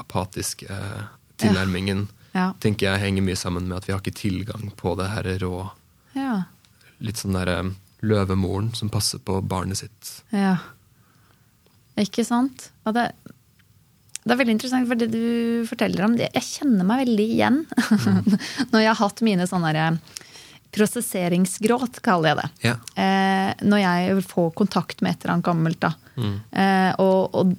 apatiske eh, tilnærmingen Ja. tenker jeg henger mye sammen med at vi har ikke tilgang på det her rå Ja. Litt sånn derre løvemoren som passer på barnet sitt. ja. Ikke sant? Og det, det er veldig interessant, for det du forteller om det, Jeg kjenner meg veldig igjen når jeg har hatt mine sånne der, prosesseringsgråt, kaller jeg det. Ja. Eh, når jeg får kontakt med et eller annet gammelt. da. Eh, og, og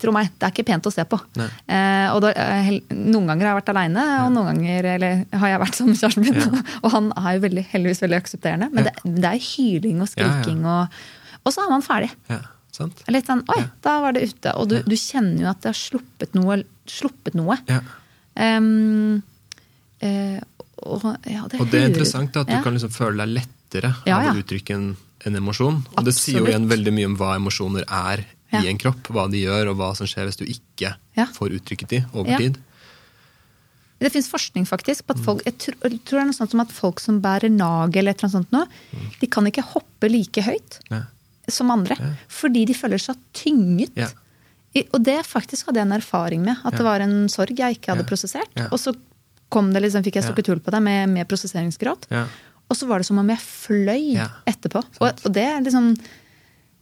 tro meg, det er ikke pent å se på. Eh, og da, eh, noen ganger har jeg vært aleine, og noen ganger eller, har jeg vært sammen med kjæresten min. og han er jo veldig, heldigvis veldig aksepterende. Men Ja. det, det er hyling og Ja, ja. skriking, Og, og så er man ferdig. ja, sant? Litt sånn, Oi, da var det ute. Og du, du kjenner jo at det har sluppet noe. Sluppet noe. Ja. Um, uh, og, ja, det Og det er interessant at du ja. kan liksom føle deg lettere Ja, av å uttrykke en, en emosjon. Og det sier jo igjen veldig mye om hva emosjoner er Ja. i en kropp. Hva de gjør, og hva som skjer hvis du ikke Ja. får uttrykket de over Ja. tid. Det fins forskning faktisk på at folk jeg tror, jeg tror det er noe sånt som at folk som bærer nag, eller et eller annet sånt nå, de kan ikke hoppe like høyt Ja. Som andre. Ja. Fordi de føler seg tynget. Ja. Og det faktisk hadde jeg en erfaring med. At det var en sorg jeg ikke hadde Ja. prosessert. Ja. Og så kom det liksom, fikk jeg stukket hull på det med, med prosesseringsgråt. Ja. Og så var det som om jeg fløy Ja, etterpå. Og, og det er liksom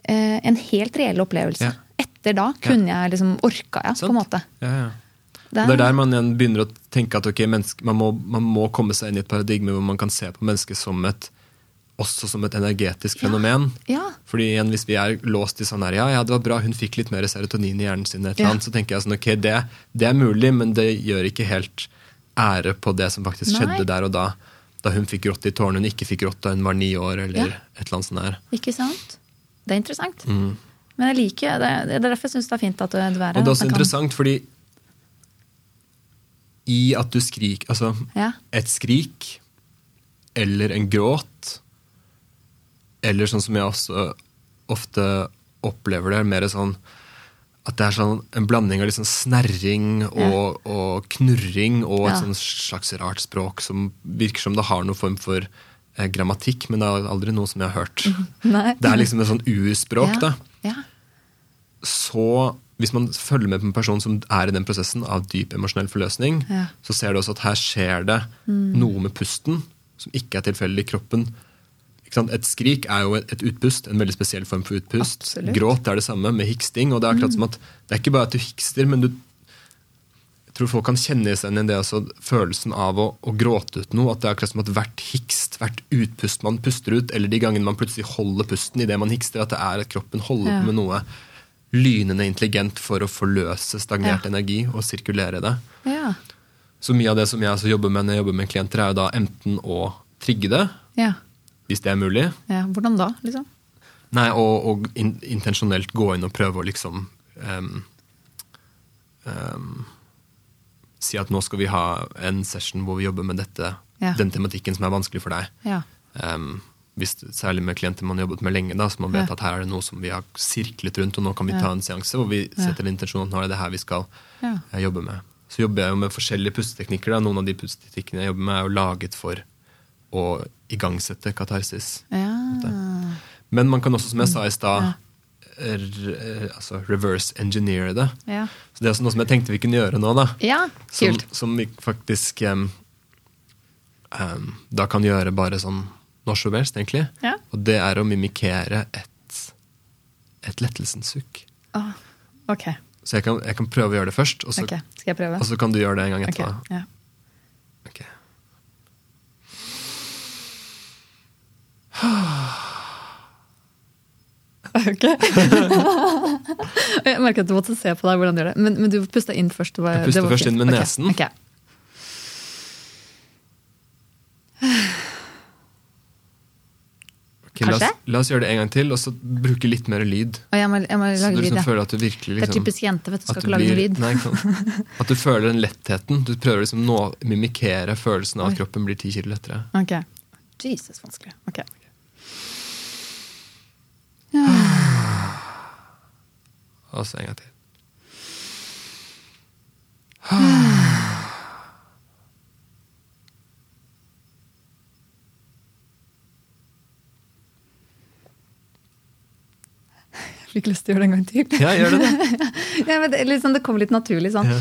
eh, en helt reell opplevelse. Ja. Etter da kunne jeg liksom orka jeg, på en måte. Ja, ja. Det Og Det er der man igjen begynner å tenke at ok, menneske, man, må, man må komme seg inn i et paradigme hvor man kan se på mennesket som et, også som et energetisk fenomen. Ja. Fordi igjen, Hvis vi er låst i sånn her, ja, ja, det var bra, hun fikk litt mer serotonin i hjernen sin, et eller Ja. så tenker jeg sånn, ok, det, det er mulig, men det gjør ikke helt ære på det som faktisk Nei. skjedde der og da. Da hun fikk grått i tårene, hun ikke fikk grått da hun var ni år, eller Ja. et eller annet sånt her. Ikke sant? Det er interessant. Mm. Men jeg liker det. Det er derfor jeg syns det er fint at du er her. Og det er også interessant, kan- fordi i at du skriker Altså, Ja. et skrik eller en gråt, eller sånn som jeg også ofte opplever det, er mer sånn at det er sånn en blanding av liksom snerring og, og knurring og et Ja. sånn slags rart språk som virker som det har noen form for eh, grammatikk, men det er aldri noe som jeg har hørt. Nei. Det er liksom et sånn urspråk, ja. da Ja. så hvis man følger med på en person som er i den prosessen av dyp emosjonell forløsning, Ja. så ser du også at her skjer det noe med pusten som ikke er tilfeldig i kroppen. Et skrik er jo et et utpust, en veldig spesiell form for utpust. Absolutt. Gråt er det samme med hiksting. og Det er akkurat som at det er ikke bare at du hikster, men du jeg tror folk kan kjenne seg igjen i det altså, følelsen av å, å gråte ut noe. At det er akkurat som at hvert hikst, hvert utpust man puster ut, eller de gangene man plutselig holder pusten idet man hikster, at det er at kroppen holder Ja. på med noe lynende intelligent for å forløse stagnert Ja. energi og sirkulere det. Ja. Så mye av det som jeg altså jobber med når jeg jobber med klienter, er jo da enten å trigge det, Ja. Hvis det er mulig, ja. Hvordan da, liksom? nei, og, og in, intensjonelt gå inn og prøve å liksom um, um, Si at nå skal vi ha en session hvor vi jobber med dette, Ja. den tematikken som er vanskelig for deg. Ja. Um, hvis, særlig med klienter man har jobbet med lenge, da, så man vet Ja. at her er det noe som vi har sirklet rundt, og nå kan vi ta en seanse hvor vi setter ja. intensjon at nå er det det her vi skal Ja. jeg med. Så jobber jeg jo med forskjellige pusteteknikker. Da. Noen av de pusteteknikkene jeg jobber med, er jo laget for å igangsette katarsis. ja. Men man kan også, som jeg sa i stad, r- altså reverse engineere det. Ja. Så det er også noe som jeg tenkte vi kunne gjøre nå. da. ja. Kult. som vi faktisk um, um, da kan gjøre bare sånn når som helst, egentlig. Ja. Og det er å mimikere et, et lettelsens sukk. Åh, ok. Så jeg kan, jeg kan prøve å gjøre det først, og så, okay. Skal jeg prøve? og så kan du gjøre det en gang Ok, Okay. Ja. Ok. Ok. jeg merker at du måtte se på deg hvordan du gjør det. Men, men du pusta inn først. det var- Jeg puster først inn med nesen. nesen. Okay. Okay, la, oss, la oss gjøre det en gang til, og så bruke litt mer lyd. Og jeg må, jeg må Så lage du lyd, liksom ja. føler at du virkelig Det er liksom, typisk jente, vet du. Skal du ikke lage noe blir- lyd. Nei? At du føler den lettheten. Du prøver liksom nå å mimikere følelsen av at kroppen blir ti kilo lettere. Ok. Jesus, vanskelig. Ok. Og så en gang til. Jeg fikk lyst til å gjøre det en gang til. Ja, gjør det det. ja, men det, liksom, det kommer litt naturlig sånn. Ja.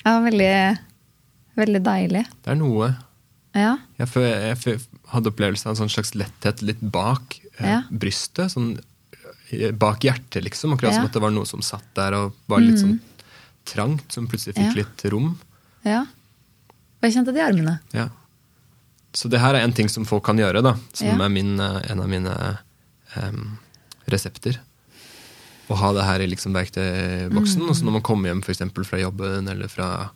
Ja, veldig, veldig deilig. Det er noe. Ja. Jeg, jeg hadde opplevelse av en sånn slags letthet litt bak eh, Ja. brystet. Sånn, eh, bak hjertet, liksom. Akkurat Ja. som at det var noe som satt der og var litt sånn trangt, som plutselig fikk litt rom. ja. Og jeg kjente det i armene. Ja. Så det her er en ting som folk kan gjøre, da. Som er min, eh, en av mine um, resepter. Å ha det her i liksom verktøyboksen. Og så når man kommer hjem for fra jobben eller fra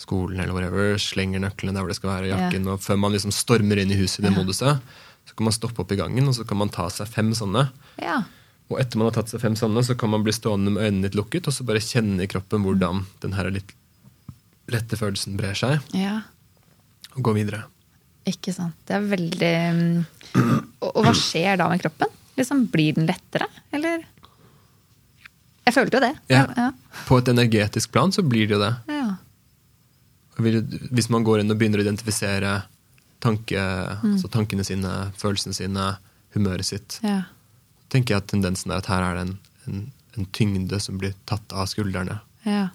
skolen, eller whatever, slenger nøklene der hvor det skal være, jakken, og før man liksom stormer inn i huset i det yeah. moduset, så kan man stoppe opp i gangen og så kan man ta seg fem sånne. Ja. Og etter man har tatt seg fem sånne, så kan man bli stående med øynene litt lukket og så bare kjenne i kroppen hvordan den her litt lette følelsen brer seg, ja. og gå videre. Ikke sant. Det er veldig mm, og, og hva skjer da med kroppen? Liksom, Blir den lettere, eller? Jeg følte jo det. Ja. Ja. På et energetisk plan så blir det jo det. ja. Hvis man går inn og begynner å identifisere tanke, altså tankene sine, følelsene sine, humøret sitt, ja. tenker jeg at tendensen er at her er det en, en, en tyngde som blir tatt av skuldrene. ja.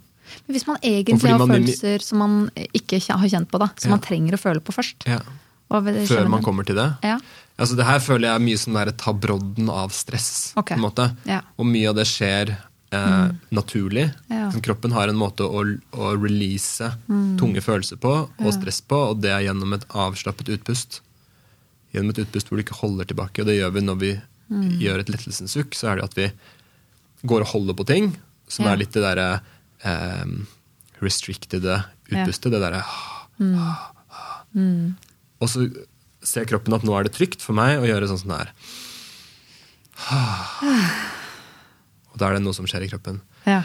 Men hvis man egentlig man, har følelser som man ikke har kjent på, da, som Ja. man trenger å føle på først Før man kommer til det. Ja. Altså det her føler jeg er mye sånn tabrodden ta brodden av stress. Okay. på en måte. Ja. Og mye av det skjer eh, naturlig. Ja. Kroppen har en måte å, å release Mm. tunge følelser på, og stress på, og det er gjennom et avslappet utpust. Gjennom et utpust hvor du ikke holder tilbake. Og det gjør vi når vi Mm. gjør et lettelsens sukk. Så er det at vi går og holder på ting, som Ja. er litt det derre eh, restricted utpustet. Det derre Mm. Og så ser kroppen at nå er det trygt for meg å gjøre sånn som det er. Og da er det noe som skjer i kroppen. Ja.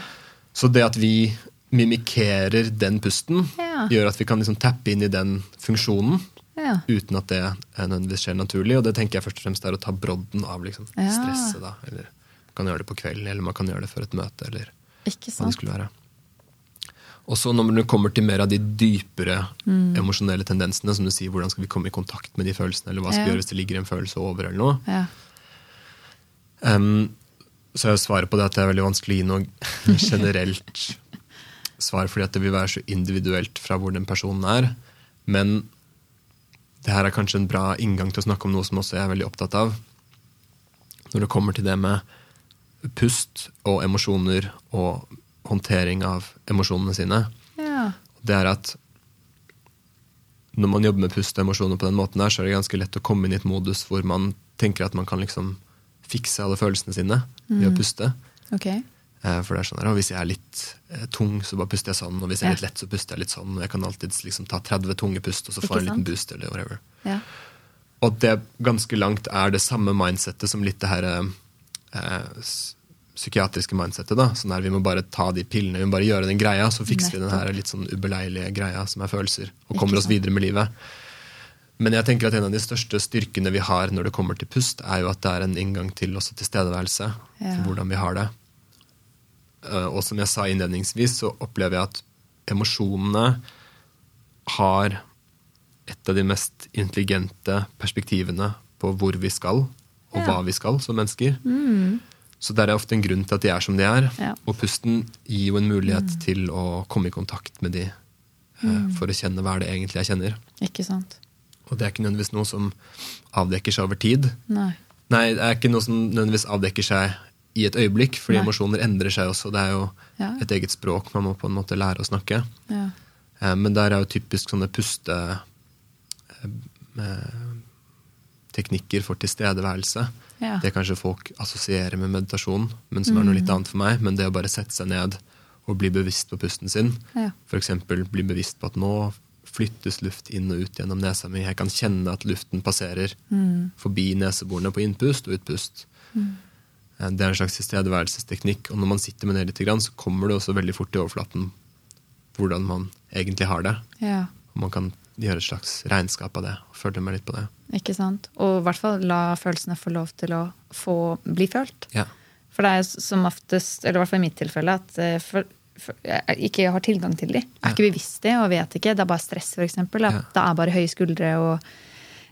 Så det at vi mimikerer den pusten, Ja. gjør at vi kan liksom tappe inn i den funksjonen Ja. uten at det nødvendigvis skjer naturlig. Og det tenker jeg først og fremst er å ta brodden av liksom, stresset. da. Eller man kan gjøre det på kvelden, eller man kan gjøre det før et møte. eller Ikke hva det skulle være. Og så når du kommer til mer av de dypere Mm. emosjonelle tendensene, som du sier, hvordan skal vi komme i kontakt med de følelsene, eller hva skal vi gjøre hvis det ligger en følelse over, eller noe, Ja. Så er svaret på det at det er veldig vanskelig å gi noe generelt svar, fordi at det vil være så individuelt fra hvor den personen er. Men det her er kanskje en bra inngang til å snakke om noe som også jeg er veldig opptatt av. Når det kommer til det med pust og emosjoner og håndtering av emosjonene sine. ja. Det er at når man jobber med pust og emosjoner på den måten, der, så er det ganske lett å komme inn i et modus hvor man tenker at man kan liksom fikse alle følelsene sine ved Mm. å puste. Ok. Eh, For det er sånn her, og Hvis jeg er litt eh, tung, så bare puster jeg sånn. Og hvis jeg er litt lett, så puster jeg litt sånn. Og jeg kan alltid liksom ta 30 tunge pust, og så få en liten boost. eller whatever. Ja. Og det ganske langt er det samme mindsettet som litt det her eh, psykiatriske mindsettet. da, sånn her Vi må bare ta de pillene, vi må bare gjøre den greia, så fikser vi den her litt sånn ubeleilige greia som er følelser, og kommer oss videre med livet. Men jeg tenker at en av de største styrkene vi har når det kommer til pust, er jo at det er en inngang til også tilstedeværelse. Ja. For hvordan vi har det. Eh, Og som jeg sa innledningsvis, så opplever jeg at emosjonene har et av de mest intelligente perspektivene på hvor vi skal, og Ja. hva vi skal som mennesker. Så det er ofte en grunn til at de er som de er. Ja. Og pusten gir jo en mulighet til å komme i kontakt med de eh, for å kjenne hva det egentlig jeg kjenner. Ikke sant? Og det er ikke nødvendigvis noe som avdekker seg over tid. Nei. Nei, det er ikke noe som nødvendigvis avdekker seg i et øyeblikk, fordi Nei. emosjoner endrer seg også. Det er jo Ja. et eget språk man må på en måte lære å snakke. Ja. Eh, Men der er jo typisk sånne puste eh, eh, teknikker for tilstedeværelse. Ja. Det kanskje folk assosierer med meditasjon, men som er noe litt Mm. annet for meg. Men det å bare sette seg ned og bli bevisst på pusten sin. Ja. F.eks. bli bevisst på at nå flyttes luft inn og ut gjennom nesa mi. Jeg kan kjenne at luften passerer Mm. forbi neseborene på innpust og utpust. Mm. Det er en slags tilstedeværelsesteknikk. Og når man sitter med det litt, så kommer det også veldig fort i overflaten hvordan man egentlig har det. ja. Og man kan gjøre et slags regnskap av det og følge med litt på det. Ikke sant? Og i hvert fall la følelsene få lov til å få bli følt. Ja. For det er som oftest, eller i hvert fall i mitt tilfelle, at ikke har tilgang til de. Er ikke bevisst det og vet ikke. Det er bare stress, f.eks. Ja. det er bare høye skuldre og,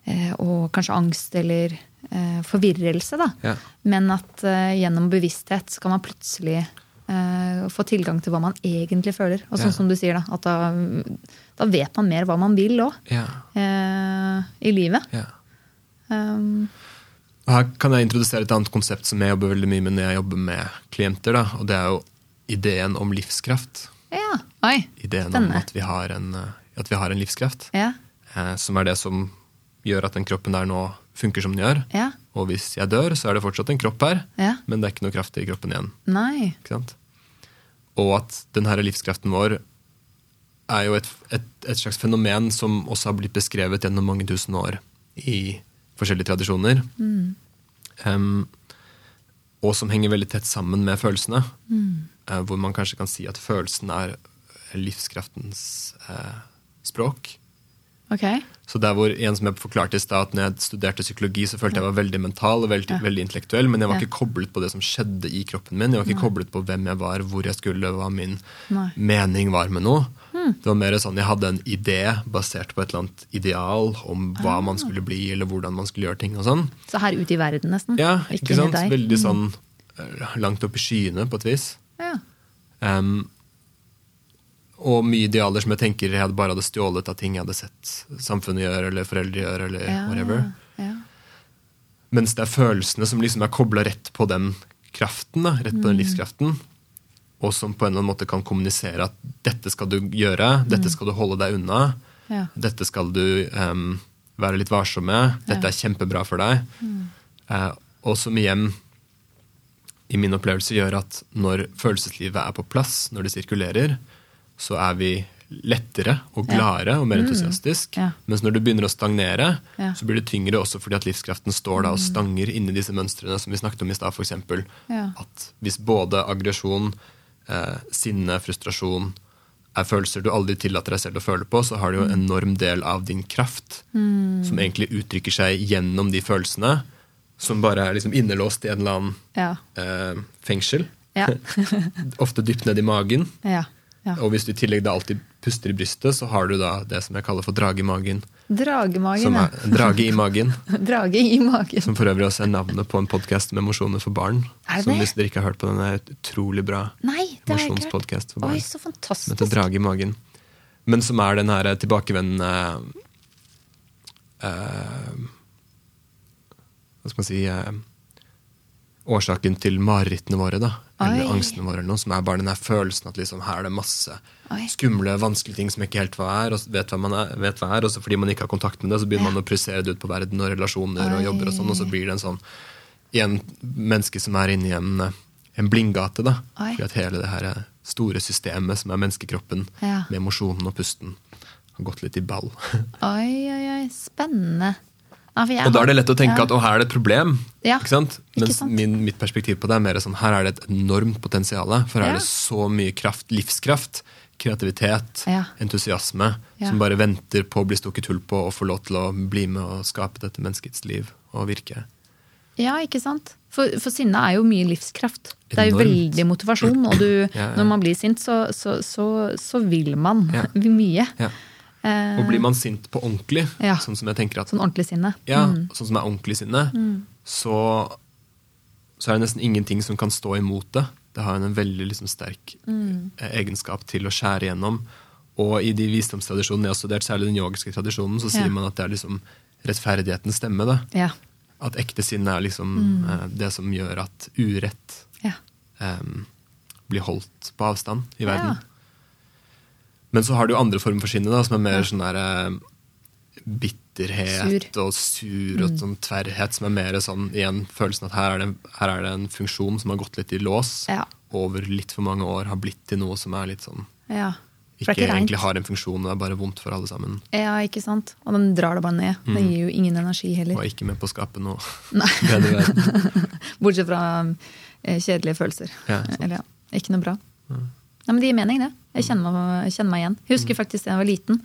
eh, og kanskje angst eller eh, forvirrelse. da. Ja. Men at eh, gjennom bevissthet så kan man plutselig eh, få tilgang til hva man egentlig føler. Og sånn Ja. som du sier, da, da, da vet man mer hva man vil òg Ja. i livet. ja. Um, Og her kan jeg introdusere et annet konsept som jeg jobber veldig mye med når jeg jobber med klienter. Da, og det er jo ideen om livskraft. ja. Oi. Ideen om at vi har en, eh, vi har en livskraft. Ja. Eh, som er det som gjør at den kroppen der nå funker som den gjør. Ja. Og hvis jeg dør, så er det fortsatt en kropp her, Ja. men det er ikke noe kraft i kroppen igjen. Nei. Ikke sant? Og at denne livskraften vår er jo et, et, et slags fenomen som også har blitt beskrevet gjennom mange tusen år i forskjellige tradisjoner. Em, og som henger veldig tett sammen med følelsene. Eh, hvor man kanskje kan si at følelsen er livskraftens eh, språk. Okay. Så der hvor en som jeg forklarte i stad, at når jeg studerte psykologi, så følte jeg var veldig mental og veldig, Ja. veldig intellektuell, men jeg var Ja. ikke koblet på det som skjedde i kroppen min. Jeg var ikke koblet på hvem jeg var, hvor jeg skulle, hva min Nei. mening var med noe. Det var mer sånn jeg hadde en idé basert på et eller annet ideal om hva man skulle bli, eller hvordan man skulle gjøre ting og sånn. Så her ute i verden, nesten? Ja, ikke, sant? Veldig sånn eh, langt opp i skyene, på et vis. Ja. Em, og mye idealer som jeg tenker jeg hadde bare hadde stjålet av ting jeg hadde sett samfunnet gjøre, eller foreldre gjøre, eller Ja, whatever. Ja. Mens det er følelsene som liksom er kobla rett på den kraften, da, rett på den livskraften. Og som på en eller annen måte kan kommunisere at dette skal du gjøre, dette skal du holde deg unna. Ja. Dette skal du um, være litt varsom med. Dette Ja. er kjempebra for deg. Eh, og som igjen, i min opplevelse, gjør at når følelseslivet er på plass, når det sirkulerer, så er vi lettere og Ja. og mer entusiastisk. Ja. Mens når du begynner å stagnere, Ja. så blir det tyngre også fordi at livskraften står da og stanger inni disse mønstrene som vi snakket om i stad, f.eks. Ja. At hvis både aggresjon, eh, sinne, frustrasjon er følelser du aldri tillater deg selv å føle på, så har du jo en enorm del av din kraft som egentlig uttrykker seg gjennom de følelsene, som bare er liksom innelåst i en eller annen Ja. eh, fengsel. Ja. Ofte dypt ned i magen. ja. ja. Og hvis du i tillegg da alltid puster i brystet, så har du da det som jeg kaller for drage i magen. Dragemagen, ja. drage i magen. Drage i magen. Som for øvrig også er navnet på en podkast med emosjoner for barn. Er det som hvis dere ikke har hørt på den, er et utrolig bra emosjonspodkast for barn. Oi, så Som heter fantastisk. Drage i magen. Men som er den her tilbakevendende eh, Hva skal man si eh, Årsaken til marerittene våre, da. Eller Oi. angstene våre, eller noe, som er bare den følelsen at liksom, her er det masse Oi. skumle, vanskelige ting som ikke helt hva er, og vet hva man er, vet hva er, og så fordi man ikke har kontakt med det, så begynner Ja. man å projisere det ut på verden og relasjoner og jobber og sånn, og så blir det en sånn igjen menneske som er inni en, en blindgate, da. Oi. Fordi at hele det her eh, store systemet som er menneskekroppen, Ja. med emosjonen og pusten, har gått litt i ball. Oi, oi, oi. Spennende. Ja, og da er det lett å tenke ja. at å, her er det et problem. Ja, Ikke sant? ikke sant. Min, mitt perspektiv på det er mer sånn her er det et enormt potensial. For her Ja. er det så mye kraft, livskraft, kreativitet, entusiasme, som bare venter på å bli stukket hull på og få lov til å bli med og skape dette menneskets liv og virke. Ja, ikke sant? For, for sinne er jo mye livskraft. Det er jo veldig motivasjon, og du, når man blir sint, så, så, så, så vil man mye. Ja. Eh, Og blir man sint på ordentlig, Ja. sånn som jeg tenker at sånn ordentlig sinne. Ja, Mm. sånn som er ordentlig sinne, så, så er det nesten ingenting som kan stå imot det. Det har en veldig liksom, sterk Mm. eh, egenskap til å skjære igjennom. Og i de visdomstradisjonene jeg har studert, særlig den yogiske tradisjonen, så sier Ja. man at det er liksom rettferdighetens stemme. Da. Ja. At ekte sinne er liksom Mm. eh, det som gjør at urett ja. eh, blir holdt på avstand i verden. Ja. Men så har du andre former for sinne, da, som er mer sånn der eh, bitterhet og sur Mm. og sånn tverrhet, som er mer sånn igjen følelsen at her er, det, her er det en funksjon som har gått litt i lås Ja. over litt for mange år, har blitt til noe som er litt sånn ja. Ikke, ikke egentlig har en funksjon, det er bare vondt for alle sammen. Ja, ikke sant? Og den drar det bare ned. Den gir jo ingen energi heller. Og ikke med på å skape noe bedre verden. Bortsett fra eh, kjedelige følelser. Ja. Eller ja, ikke noe bra. Nei, men det gir mening, det. Jeg kjenner meg, jeg kjenner meg igjen. Jeg husker faktisk da jeg var liten.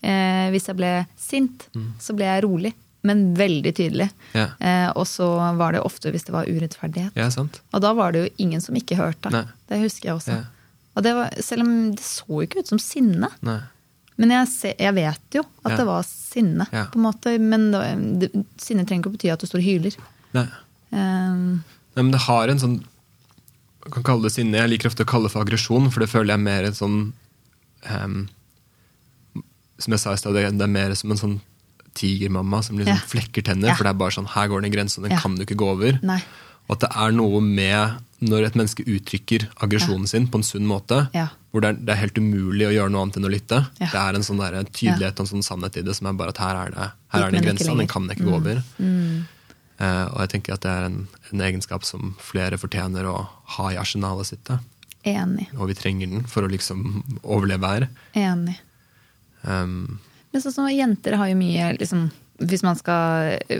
Eh, hvis jeg ble sint, så ble jeg rolig. Men veldig tydelig. Ja. Eh, og så var det ofte hvis det var urettferdighet. Ja, sant? Og da var det jo ingen som ikke hørte. Nei. Det husker jeg også. Ja. Og det var, selv om det så jo ikke ut som sinne. Nei. Men jeg, se, jeg vet jo at det var sinne. På en måte. Men det, det, sinne trenger ikke å bety at du står og hyler. Nei. Um, Nei, men det har en sånn kan kalle det sinne. Jeg liker ofte å kalle det for aggresjon, for det føler jeg er mer en sånn um, Som jeg sa i stad, det er- er mer som en sånn tigermamma som liksom Ja. flekker tenner. Ja. For det er bare sånn, her går det en grense, og den Ja. kan du ikke gå over. nei. Og at det er noe med når et menneske uttrykker aggresjonen sin på en sunn måte, Ja. hvor det er, det er helt umulig å gjøre noe annet enn å lytte. Det er en sånn der, tydelighet og en sånn sannhet i det som er bare at her er det, her er det en grense, den kan jeg ikke gå over. Mm. Eh, og jeg tenker at det er en, en egenskap som flere fortjener å ha i arsenalet sitt. Da. Enig. Og vi trenger den for å liksom overleve her. Enig. Um, Men sånn som jenter har jo mye liksom, Hvis man skal I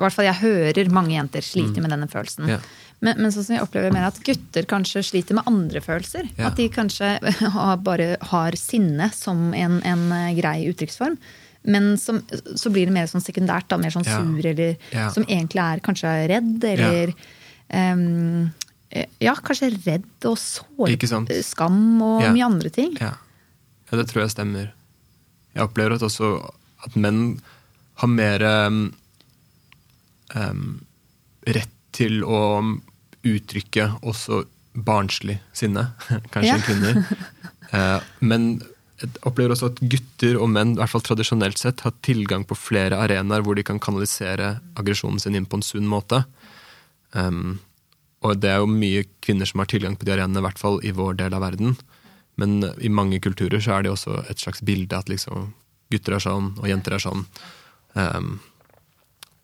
hvert fall jeg hører mange jenter sliter med denne følelsen. Yeah. Men, men sånn som jeg opplever mer at gutter kanskje sliter med andre følelser. Ja. At de kanskje har, bare har sinne som en, en eh, grei uttrykksform. Men som, så blir det mer sånn sekundært, da, mer sånn Ja. sur, eller Ja. som egentlig er kanskje redd, eller ja. Um, Ja, kanskje redd og sår, skam og Ja. mye andre ting. ja. ja, det tror jeg stemmer. Jeg opplever at også at menn har mer um, um, rett til å uttrykke også barnslig sinne, kanskje enn kvinner. Uh, men jeg opplever også at gutter og menn i hvert fall tradisjonelt sett, har tilgang på flere arenaer hvor de kan kanalisere aggresjonen sin inn på en sunn måte. Um, og det er jo mye kvinner som har tilgang på de arenaene, i hvert fall i vår del av verden. Men i mange kulturer så er det også et slags bilde at liksom gutter er sånn, og jenter er sånn. Um,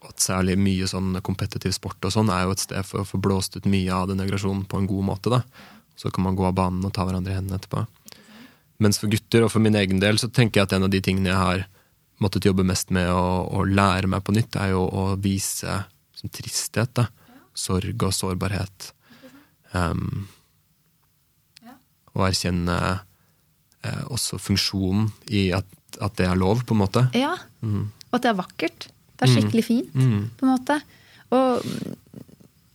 og at særlig mye sånn kompetitiv sport og sånn er jo et sted for å få blåst ut mye av den aggresjonen på en god måte. da. Så kan man gå av banen og ta hverandre i hendene etterpå. Mens for gutter, og for min egen del, så tenker jeg at en av de tingene jeg har måttet jobbe mest med å, å lære meg på nytt, er jo å vise sånn tristhet. da. Sorg og sårbarhet. Um, og erkjenne eh, også funksjonen i at, at, det er lov, på en måte. Ja, mm. og at det er vakkert. Det er skikkelig fint, mm. på en måte. Og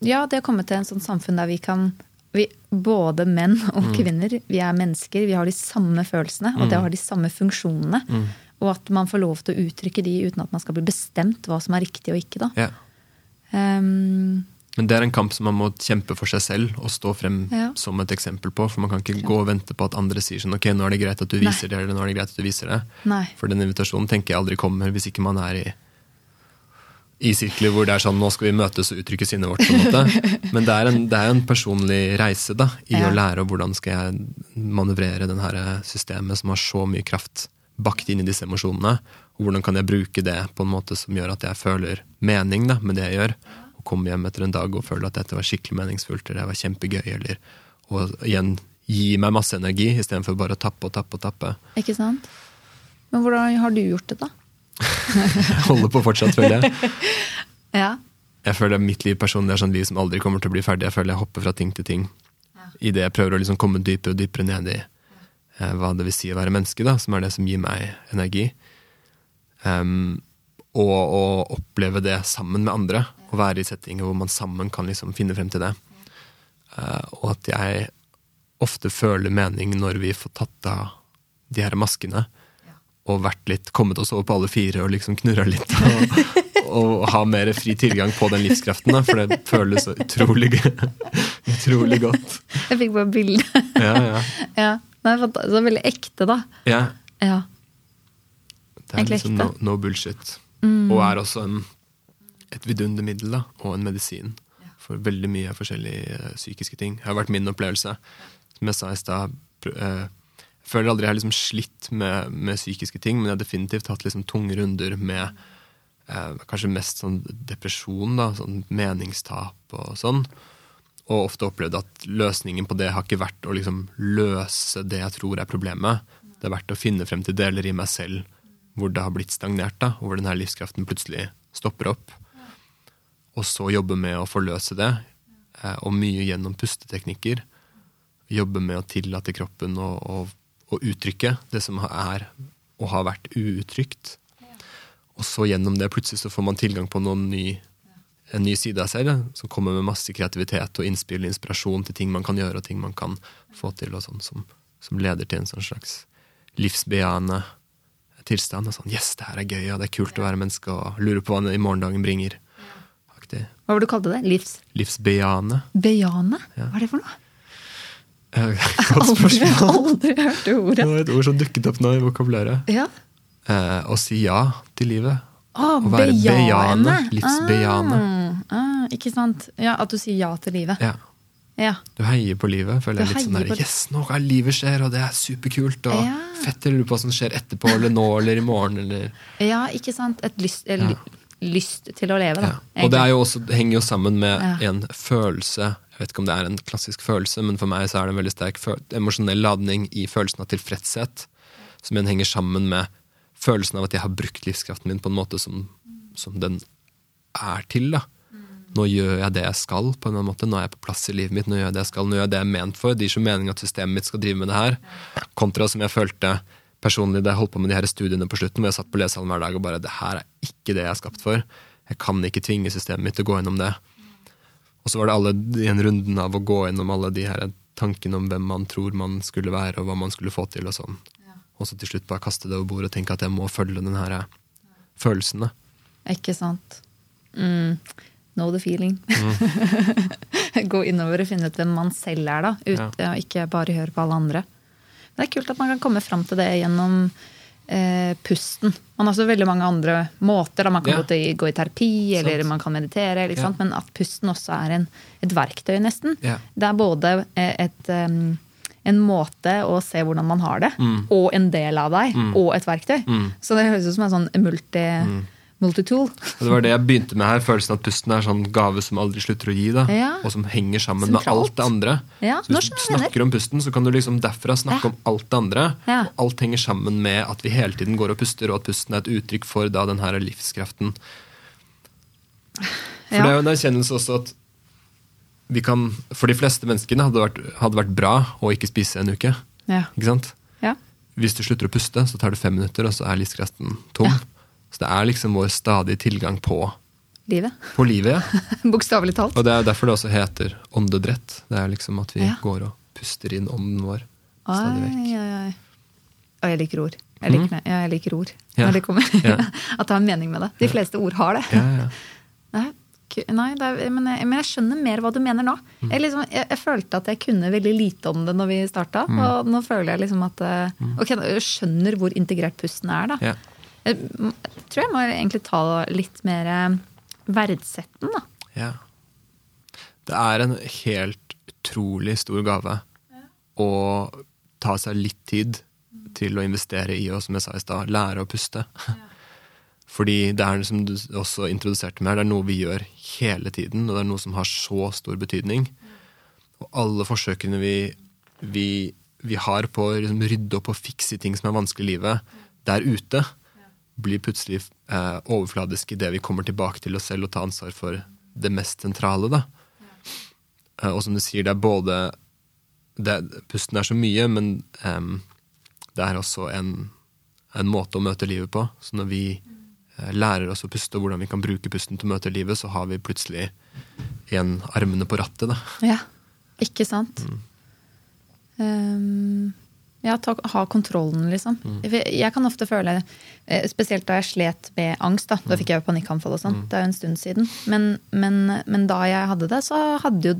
ja, det å komme til en sånn samfunn der vi kan vi, både menn og mm. kvinner, vi er mennesker, vi har de samme følelsene, og det mm. har de samme funksjonene. Mm. Og at man får lov til å uttrykke de uten at man skal bli bestemt hva som er riktig og ikke. da. Ja. Um, men det er en kamp som man må kjempe for seg selv og stå frem ja. som et eksempel på. For man kan ikke gå og vente på at andre sier sånn ok, nå er det greit at du viser Nei. det, eller nå er det greit at du viser det. Nei. For den invitasjonen tenker jeg aldri kommer hvis ikke man er i i sirkler hvor det er sånn nå skal vi møtes og uttrykke sinnet vårt. på en måte. Men det er en, det er en personlig reise da, i ja. å lære hvordan skal jeg manøvrere den her systemet som har så mye kraft bakt inn i disse emosjonene. Og hvordan kan jeg bruke det på en måte som gjør at jeg føler mening da, med det jeg gjør. Og komme hjem etter en dag og føle at dette var skikkelig meningsfullt eller det var kjempegøy. eller Og igjen gi meg masse energi istedenfor bare å tappe og tappe og tappe. Ikke sant? Men hvordan har du gjort det, da? holder på fortsatt, føler jeg. ja. Jeg føler Mitt liv personlig er sånn liv som aldri kommer til å bli ferdig. Jeg føler jeg hopper fra ting til ting. Ja. I det jeg prøver å liksom komme dypere og dypere ned i eh, hva det vil si å være menneske, da, som er det som gir meg energi. Um, og å oppleve det sammen med andre. Å være i settinger hvor man sammen kan liksom finne frem til det. Uh, og at jeg ofte føler mening når vi får tatt av de her maskene og vært litt, kommet oss over på alle fire og liksom knurra litt. Og, og, ha mer fri tilgang på den livskraften, da, for det føles så utrolig, utrolig godt. Jeg fikk bare bilde. Ja, ja. ja. Det er så veldig ekte, da. Ja. ja. Det er liksom no, no bullshit. Mm. Og er også en, et vidundermiddel da, og en medisin for veldig mye forskjellige uh, psykiske ting. Det har vært min opplevelse. Som jeg sa i stad, uh, føler aldri jeg har liksom slitt med, med, psykiske ting, men jeg har definitivt hatt liksom tunge runder med eh, kanskje mest sånn depresjon, da, sånn meningstap og sånn. Og ofte opplevd at løsningen på det har ikke vært å liksom løse det jeg tror er problemet. Det har vært å finne frem til deler i meg selv hvor det har blitt stagnert, da, og hvor denne livskraften plutselig stopper opp. Og så jobbe med å forløse det, eh, og mye gjennom pusteteknikker. Jobbe med å tillate kroppen å, å å uttrykke det som er og har vært uuttrykt. Og så gjennom det plutselig så får man tilgang på ny, en ny side av seg som kommer med masse kreativitet og innspill og inspirasjon til ting man kan gjøre og ting man kan få til, og sånn, som, som leder til en sånn slags livsbejaende tilstand. Og sånn, yes, det her er gøy, og det er kult å være menneske og lure på hva i morgendagen bringer. Aktig. Hva var det du kalte det? Livs? Livsbejaende. Bejaende? Hva er det for noe? Godt spørsmål. Aldri, aldri hørt det ordet. Det var et ord som dukket opp nå i vokabulæret. Ja. Eh, å si ja til livet. Ah, å være bejane. Livsbejane. Ah, ah, ikke sant. Ja, At du sier ja til livet. Ja. ja. Du heier på livet. føler jeg litt sånn der, Yes, nå er livet skjer, og det er superkult. Og ja. fett eller på hva som skjer etterpå, eller nå, eller i morgen, eller Ja, ikke sant. Et lyst, eller, lyst til å leve, da. Og det jo også, henger jo sammen med en følelse jeg vet ikke om det er en klassisk følelse, men for meg så er det en veldig sterk emosjonell ladning i følelsen av tilfredshet, som igjen henger sammen med følelsen av at jeg har brukt livskraften min på en måte som, som den er til. da. Nå gjør jeg det jeg skal, på en eller annen måte. Nå er jeg på plass i livet mitt. Nå gjør jeg det jeg skal, nå gjør jeg det jeg er ment for. Det gir så mening at systemet mitt skal drive med det her. Kontra som jeg følte personlig da jeg holdt på med de her studiene på slutten, hvor jeg satt på lesesalen hver dag og bare det her er ikke det jeg er skapt for. Jeg kan ikke tvinge systemet mitt til å gå gjennom det. Og så var det alle den runden av å gå gjennom alle de her tankene om hvem man tror man skulle være, og hva man skulle få til, og sånn. Ja. Og så til slutt bare kaste det over bordet og tenke at jeg må følge den her ja. følelsen. Da. Ikke sant. Mm. Know the feeling. Mm. Gå innover og finne ut hvem man selv er, da. Ut, ja. ikke bare høre på alle andre. Det er kult at man kan komme fram til det gjennom eh, pusten. Man har så veldig mange andre måter. Da. Man kan Ja. gå, til, gå i terapi, eller Sant. man kan meditere. Ja. Men at pusten også er en, et verktøy, nesten. Ja. Det er både eh, et, um, en måte å se hvordan man har det, Mm. og en del av deg, og et verktøy. Mm. Så det høres ut som en sånn multi, multitool. Det var det jeg begynte med her, følelsen at pusten er sånn gave som aldri slutter å gi. da, Ja. Og som henger sammen Sentralt. med alt det andre. Ja, så Hvis du snakker om pusten, så kan du liksom derfra snakke Ja. om alt det andre. Og alt henger sammen med at vi hele tiden går og puster, og at pusten er et uttrykk for da den her livskraften. For Ja. det er jo en erkjennelse også at vi kan, for de fleste menneskene hadde det vært, hadde vært bra å ikke spise en uke. Ja. Ikke sant? ja. Hvis du slutter å puste, så tar det fem minutter, og så er livskraften tom. Så det er liksom vår stadige tilgang på, Livet. på livet. ja. Bokstavelig talt. Og det er derfor det også heter åndedrett. Det er liksom at vi Ja. går og puster inn ånden vår stadig vekk. Oi, oi, oi. Og jeg liker ord. Jeg liker, mm. ja, jeg liker ord. Ja. Når det kommer. At det har en mening med det. De fleste ord har det. Ja, ja. Nei, Nei, det er, men, jeg, men jeg skjønner mer hva du mener nå. Mm. Jeg, liksom, jeg, følte at jeg kunne veldig lite om det når vi starta. Mm. Og nå føler jeg liksom at eh, Ok, jeg skjønner hvor integrert pusten er, da. Ja. Jeg, tror jeg må egentlig ta litt mer verdsetten, da. ja. Det er en helt utrolig stor gave å ta seg litt tid til å investere i og som jeg sa i stad, lære å puste. Fordi det er som du også introduserte meg, det er noe vi gjør hele tiden, og det er noe som har så stor betydning. Og alle forsøkene vi, vi, vi har på å liksom rydde opp og fikse ting som er vanskelig i livet, der ute, blir plutselig eh, i idet vi kommer tilbake til oss selv og tar ansvar for det mest sentrale. da. Eh, og som du sier, det er både det, Pusten er så mye, men eh, det er også en, en måte å møte livet på. Så når vi eh, lærer oss å puste, og hvordan vi kan bruke pusten til å møte livet, så har vi plutselig igjen armene på rattet. da. Ja, ikke sant? Mm. Um, ja, ta, ha kontrollen, liksom. Mm. Jeg kan ofte føle, eh, spesielt da jeg slet med angst, da, Mm. da fikk jeg jo panikkanfall og sånn, det er jo en stund siden, men, men, men da jeg hadde det, så hadde jo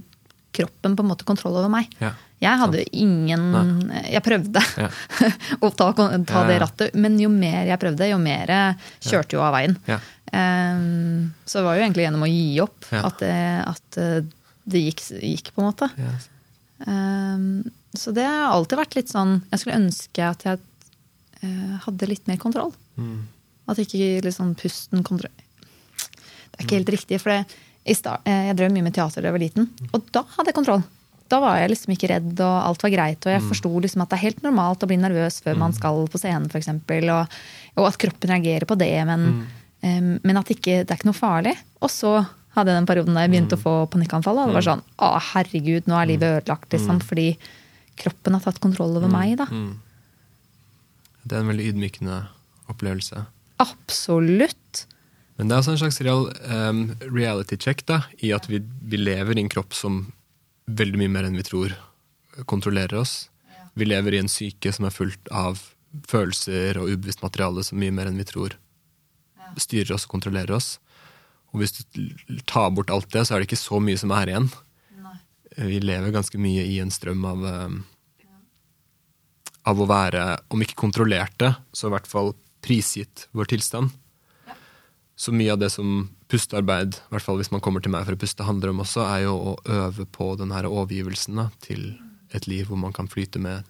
kroppen på en måte kontroll over meg. Ja, Jeg hadde ingen Jeg prøvde Ja. å ta, ta det rattet, men jo mer jeg prøvde, jo mer kjørte jo av veien. Ja. Um, så det var jo egentlig gjennom å gi opp at, det, at eh, det gikk, gikk, på en måte. Um, så det har alltid vært litt sånn Jeg skulle ønske at jeg eh, hadde litt mer kontroll. Mm. At ikke liksom pusten kontroll... Det er ikke helt riktig, for det, i start, eh, jeg drev mye med teater da jeg var liten, og da hadde jeg kontroll. Da var jeg liksom ikke redd, og alt var greit. Og jeg forsto liksom at det er helt normalt å bli nervøs før man skal på scenen, f.eks. Og, og at kroppen reagerer på det, men, um, men at ikke, det er ikke noe farlig. Og så hadde jeg den perioden da jeg begynte å få panikkanfall. Og det var sånn Å, herregud, nå er livet ødelagt, liksom. Fordi kroppen har tatt kontroll over meg, da. Mm. Det er en veldig ydmykende opplevelse. Absolutt. Men det er også en slags real, um, reality check da, i at vi, vi lever i en kropp som veldig mye mer enn vi tror kontrollerer oss. Vi lever i en syke som er fullt av følelser og ubevisst materiale som mye mer enn vi tror styrer oss og kontrollerer oss. Og hvis du tar bort alt det, så er det ikke så mye som er igjen. Vi lever ganske mye i en strøm av em, av å være, om ikke kontrollerte, så i hvert fall prisgitt vår tilstand. Så mye av det som pustearbeid, i hvert fall hvis man kommer til meg for å puste, handler om også, er jo å øve på den her overgivelsen da, til et liv hvor man kan flyte med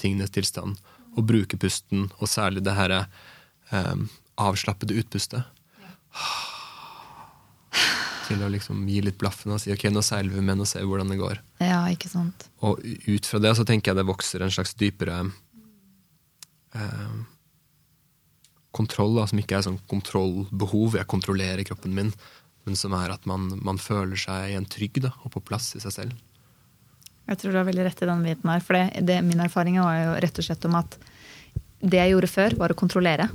tingenes tilstand. Og bruke pusten, og særlig det her eh, avslappede utpustet. Til å liksom gi litt blaffen og si ok, nå seiler vi med, nå ser hvordan det går. Ja, ikke sant. Og ut fra det så tenker jeg det vokser en slags dypere eh, kontroll, da, som ikke er sånn kontrollbehov, jeg kontrollerer kroppen min, men som er at man, man føler seg igjen trygg da, og på plass i seg selv. Jeg tror du har veldig rett i den biten her. For det, det, min erfaring var jo rett og slett om at det jeg gjorde før, var å kontrollere.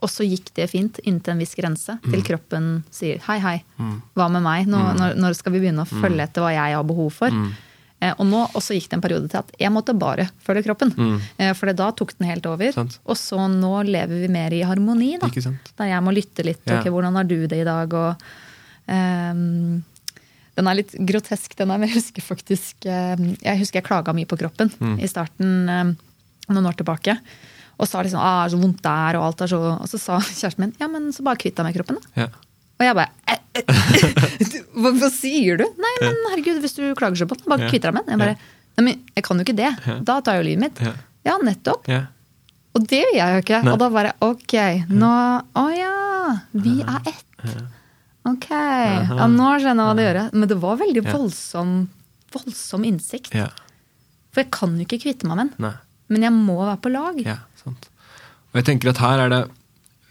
Og så gikk det fint inntil en viss grense, til kroppen sier hei, hei, hva med meg? Nå, når, når skal vi begynne å følge etter hva jeg har behov for? Eh, og nå også gikk det en periode til at jeg måtte bare følge kroppen. Eh, for da tok den helt over. Sant. Og så nå lever vi mer i harmoni, da. Der jeg må lytte litt. Ja. ok, Hvordan har du det i dag? Og ehm, den er litt grotesk, den her, men jeg husker faktisk eh, Jeg husker jeg klaga mye på kroppen Mm. i starten. eh, noen år tilbake. Og sa liksom ah, så vondt der, og alt er så Og så sa kjæresten min ja, men så bare kvitt deg med kroppen, da. Ja. Og jeg bare eh, eh, hva, hva sier du? Nei, men herregud, hvis du klager så på den, bare kvitt deg med den. Jeg bare, nei, men jeg kan jo ikke det. Da tar jeg jo livet mitt. Ja. Nettopp. Og det gjør jeg jo ikke. Nei. Og da bare ok, nå Å ja, vi er ett. Ok. Ja, nå skjønner jeg hva det gjør. Men det var veldig voldsom, voldsom innsikt. For jeg kan jo ikke kvitte meg med den. Men jeg må være på lag. Sant. Og jeg tenker at her er det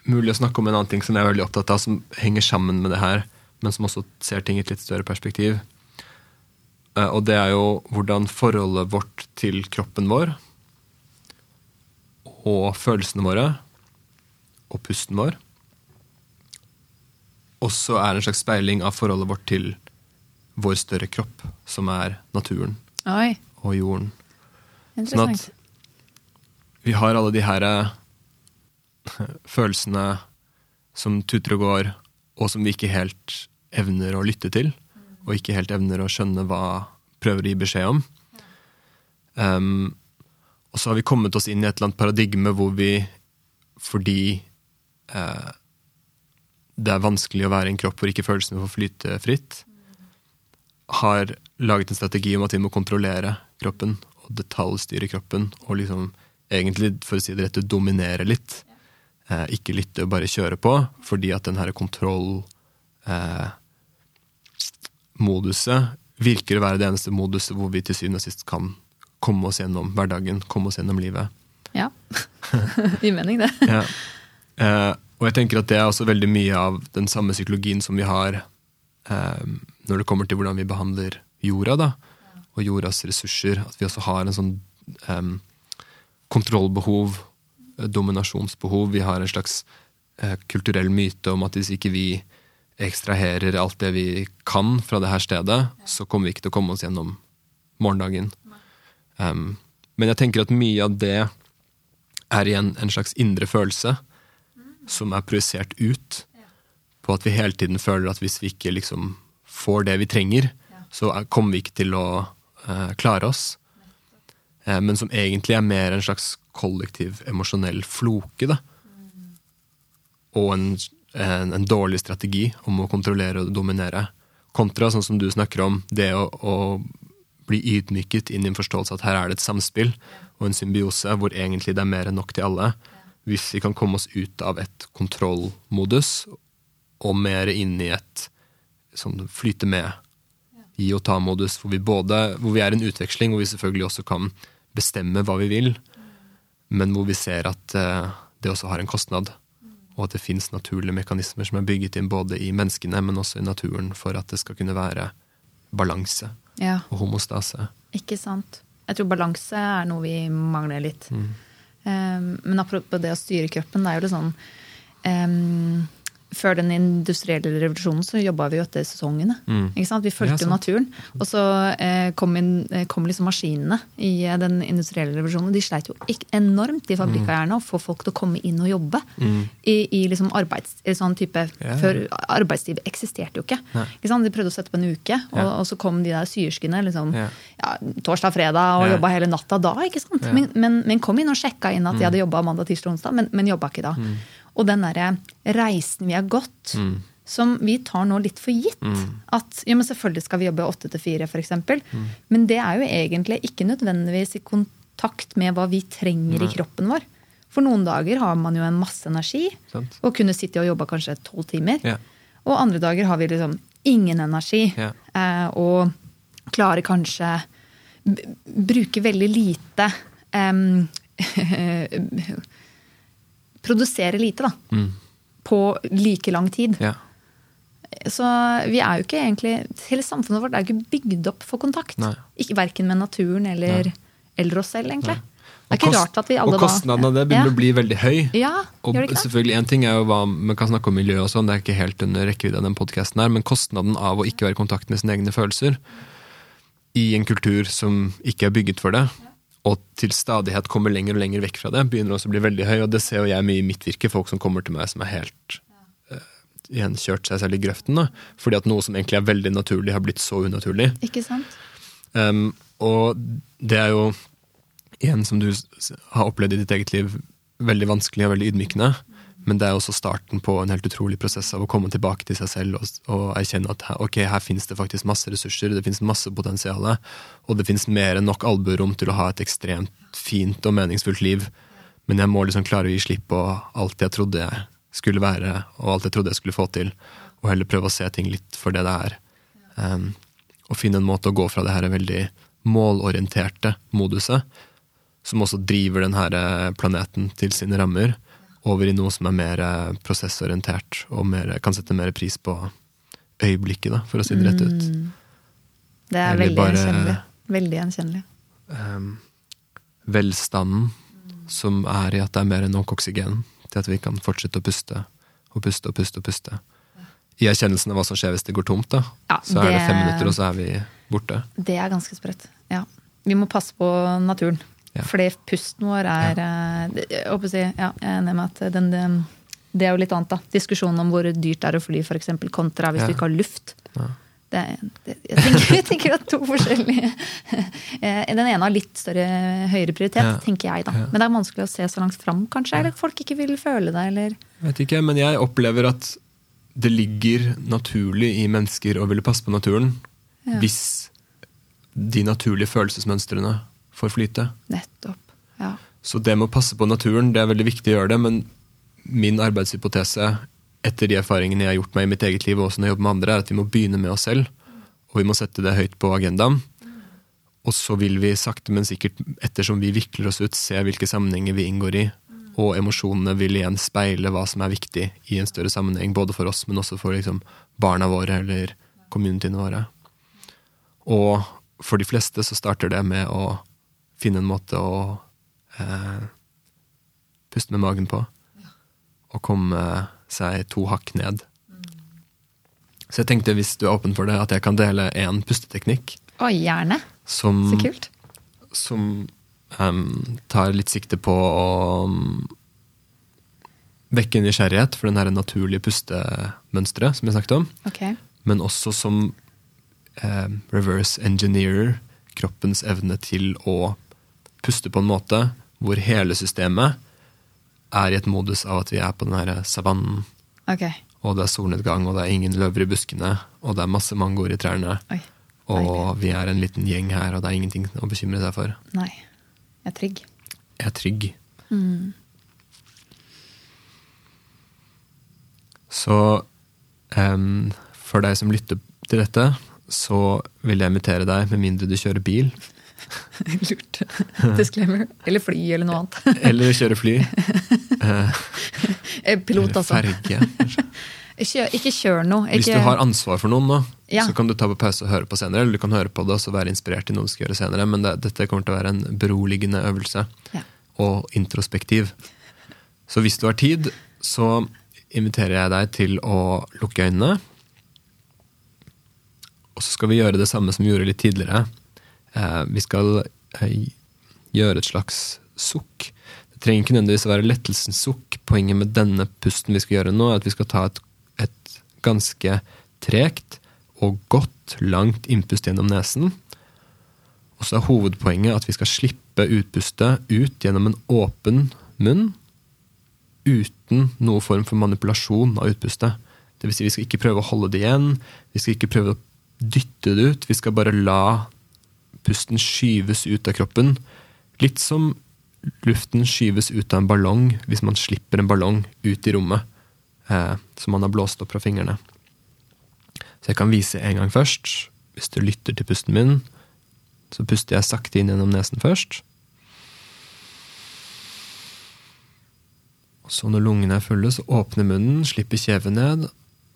mulig å snakke om en annen ting som jeg er veldig opptatt av, som henger sammen med det her, men som også ser ting i et litt større perspektiv. Eh, Og det er jo hvordan forholdet vårt til kroppen vår og følelsene våre og pusten vår også er en slags speiling av forholdet vårt til vår større kropp, som er naturen Oi, og jorden. interessant. Vi har alle de her eh, følelsene som tuter og går, og som vi ikke helt evner å lytte til, og ikke helt evner å skjønne hva prøver å gi beskjed om. Um, og så har vi kommet oss inn i et eller annet paradigme hvor vi, fordi eh, det er vanskelig å være i en kropp hvor ikke følelsene får flyte fritt, har laget en strategi om at vi må kontrollere kroppen og detaljstyre kroppen. Og liksom egentlig, for å si det rett, dominere litt. Eh, ikke lytte og bare kjøre på, fordi at den her kontroll eh, moduset virker å være det eneste moduset hvor vi til syvende og sist kan komme oss gjennom hverdagen, komme oss gjennom livet. Ja. Gir mening, det. Ja. Eh, og jeg tenker at det er også veldig mye av den samme psykologien som vi har eh, når det kommer til hvordan vi behandler jorda, da, og jordas ressurser. At vi også har en sånn eh, kontrollbehov, eh, dominasjonsbehov. Vi har en slags eh, kulturell myte om at hvis ikke vi ekstraherer alt det vi kan fra det her stedet, så kommer vi ikke til å komme oss gjennom morgendagen. Um, men jeg tenker at mye av det er igjen en slags indre følelse som er projisert ut på at vi hele tiden føler at hvis vi ikke liksom får det vi trenger, så er, kommer vi ikke til å uh, klare oss. Eh, men som egentlig er mer en slags kollektiv emosjonell floke. Da. Og en, en, en dårlig strategi om å kontrollere og dominere. Kontra, sånn som du snakker om, det å, å bli ydmyket inn i en forståelse at her er det et samspill og en symbiose hvor egentlig det er mer enn nok til alle. Hvis vi kan komme oss ut av et kontrollmodus og mer inn i et sånn flyte med, gi og ta-modus, hvor, hvor vi er en utveksling, hvor vi selvfølgelig også kan bestemme hva vi vil, men hvor vi ser at eh, det også har en kostnad. Og at det fins naturlige mekanismer som er bygget inn både i menneskene, men også i naturen, for at det skal kunne være balanse Ja, og homostase. ikke sant. Jeg tror balanse er noe vi mangler litt. Mm. Um, men apropos det å styre kroppen, det er jo litt sånn um, Før den industrielle revolusjonen så jobba vi jo etter sesongene. Mm. Vi fulgte jo naturen. Og så eh, kom, inn, eh, kom liksom maskinene i eh, den industrielle revolusjonen. De sleit jo ikke enormt, de fabrikkeierne, å få folk til å komme inn og jobbe. I, i liksom arbeids, i sånn type, yeah. Før arbeidslivet eksisterte jo ikke. Ikke sant? De prøvde å sette på en uke, og, yeah. og så kom de der syerskene liksom, yeah. ja, torsdag, fredag og Ja. jobba hele natta da. ikke sant? Mm. Men, men, men kom inn og sjekka inn at de hadde jobba mandag, tirsdag, onsdag, men, men jobba ikke da. Og den derre reisen vi har gått, Mm. som vi tar nå litt for gitt. At ja, men selvfølgelig skal vi jobbe åtte til fire, f.eks. Mm. Men det er jo egentlig ikke nødvendigvis i kontakt med hva vi trenger i kroppen vår. For noen dager har man jo en masse energi Sant. og kunne sitte og jobbe kanskje tolv timer. Ja. Og andre dager har vi liksom ingen energi. Ja. Eh, og klarer kanskje Bruke veldig lite em, Produsere lite, da. Mm. På like lang tid. Ja. Så vi er jo ikke egentlig Hele samfunnet vårt er jo ikke bygd opp for kontakt. Verken med naturen eller, eller oss selv, egentlig. Nei. Det er ikke rart at vi alle og kostnaden av det begynner ja. å bli veldig høy. Ja, Og selvfølgelig En ting er jo hva man kan snakke om miljø og sånn, det er ikke helt under rekkevidde av den podcasten her, men kostnaden av å ikke være i kontakt med sine egne følelser i en kultur som ikke er bygget for det, og til stadighet kommer lenger og lenger vekk fra det, begynner også å bli veldig høy. Og det ser jo jeg mye i mitt virke, folk som kommer til meg som er helt uh, gjenkjørt seg selv i grøften. da, Fordi at noe som egentlig er veldig naturlig, har blitt så unaturlig. Ikke sant? Um, og det er jo igjen, som du har opplevd i ditt eget liv, veldig vanskelig og veldig ydmykende. Men det er også starten på en helt utrolig prosess av å komme tilbake til seg selv og, og erkjenne at ok, her finnes det faktisk masse ressurser, det finnes masse potensial, og det finnes mer enn nok albuerom til å ha et ekstremt fint og meningsfullt liv. Men jeg må liksom klare å gi slipp på alt jeg trodde jeg skulle være, og alt jeg trodde jeg skulle få til, og heller prøve å se ting litt for det det er. Um, og finne en måte å gå fra det her veldig målorienterte moduset, som også driver denne planeten til sine rammer, over i noe som er mer eh, prosessorientert, og mer, kan sette mer pris på øyeblikket, da, for å si det rett ut. Det er Eller veldig bare- gjenkjennelig. Veldig gjenkjennelig. um, velstanden som er i at det er mer enn nok oksygen til at vi kan fortsette å puste og puste og puste og puste. I erkjennelsen av hva som skjer hvis det går tomt, da. Ja, så er det det- fem minutter, og så er vi borte. Det er ganske sprøtt. Ja. Vi må passe på naturen. Ja. Fordi pusten vår er ja. Jeg å si, ja, jeg er enig med at den, den, det er jo litt annet, da. Diskusjonen om hvor dyrt det er å fly, f.eks. kontra hvis Ja. du ikke har luft. Ja. Det, det, jeg, tenker, jeg tenker at to forskjellige Eh, Den ene har litt større høyere prioritet, tenker jeg da. Men det er vanskelig å se så langt fram, kanskje. Eller folk ikke vil føle det, eller Vet ikke, men jeg opplever at det ligger naturlig i mennesker å ville passe på naturen hvis de naturlige følelsesmønstrene får flyte. nettopp. Ja. Så det med å passe på naturen, det er veldig viktig å gjøre det, men min arbeidshypotese etter de erfaringene jeg har gjort meg i mitt eget liv, og også når jeg jobber med andre, er at vi må begynne med oss selv, og vi må sette det høyt på agendaen. Og så vil vi sakte, men sikkert, ettersom vi vikler oss ut, se hvilke sammenhenger vi inngår i, og emosjonene vil igjen speile hva som er viktig i en større sammenheng, både for oss, men også for liksom, barna våre eller communityene våre. Og for de fleste så starter det med å finne en måte å eh, puste med magen på. Og komme seg to hakk ned. Så jeg tenkte, hvis du er åpen for det, at jeg kan dele én pusteteknikk Å, gjerne. som, Så kult. som um, tar litt sikte på å um, vekke nysgjerrighet for den her naturlige pustemønsteret som jeg snakket om Okay. men også som eh, reverse engineerer kroppens evne til å puste på en måte hvor hele systemet er i et modus av at vi er på den her savannen, Okay. og det er solnedgang, og det er ingen løver i buskene, og det er masse mangoer i trærne, Oi. og vi er en liten gjeng her, og det er ingenting å bekymre seg for. Nei. Jeg er trygg. Jeg er trygg. Så um, for deg som lytter til dette, så vil jeg invitere deg, med mindre du kjører bil, Lurt. Disclaimer. Eller fly, eller noe annet. eller kjøre fly, Eh, Pilot, altså. ferge. kanskje. Kjør, ikke kjør noe. Ikke, Hvis du har ansvar for noen nå, Ja. så kan du ta på pause og høre på senere, eller du kan høre på det og være inspirert til noe du skal gjøre senere, men det, dette kommer til å være en beroligende øvelse, Ja. og introspektiv. Så hvis du har tid, så inviterer jeg deg til å lukke øynene, og så skal vi gjøre det samme som vi gjorde litt tidligere. Eh, vi skal eh, gjøre et slags sukk. Det trenger ikke nødvendigvis å være lettelsens sukk. Poenget med denne pusten vi skal gjøre nå, er at vi skal ta et, et ganske tregt og godt, langt innpust gjennom nesen. Og så er hovedpoenget at vi skal slippe utpustet ut gjennom en åpen munn uten noen form for manipulasjon av utpustet. Vil si, vi skal ikke prøve å holde det igjen, vi skal ikke prøve å dytte det ut, vi skal bare la pusten skyves ut av kroppen. Litt som luften skyves ut av en ballong hvis man slipper en ballong ut i rommet eh, som man har blåst opp fra fingrene. Så jeg kan vise en gang først. Hvis du lytter til pusten min, så puster jeg sakte inn gjennom nesen først. Og så når lungene er fulle, så åpner munnen, slipper kjeven ned,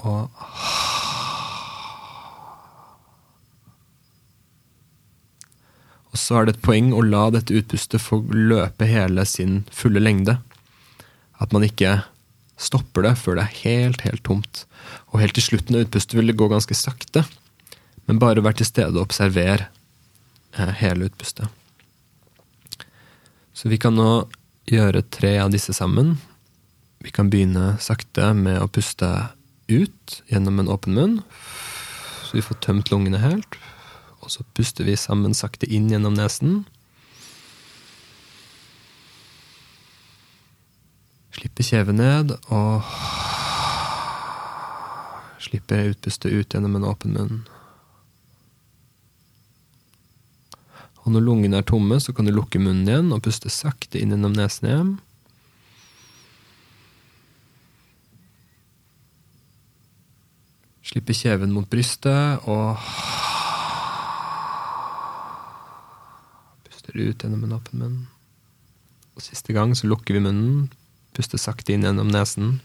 og Og så er det et poeng å la dette utpustet få løpe hele sin fulle lengde. At man ikke stopper det før det er helt, helt tomt. Og helt til slutten av utpustet vil det gå ganske sakte. Men bare vær til stede og observer eh, hele utpustet. Så vi kan nå gjøre tre av disse sammen. Vi kan begynne sakte med å puste ut gjennom en åpen munn. Så vi får tømt lungene helt og så puster vi sammen sakte inn gjennom nesen. Slipper kjeven ned, og slipper utpustet ut gjennom en åpen munn. Og når lungene er tomme, så kan du lukke munnen igjen og puste sakte inn gjennom nesen igjen. Slippe kjeven mot brystet og Puster ut gjennom en åpen munn. Og siste gang så lukker vi munnen, puster sakte inn gjennom nesen.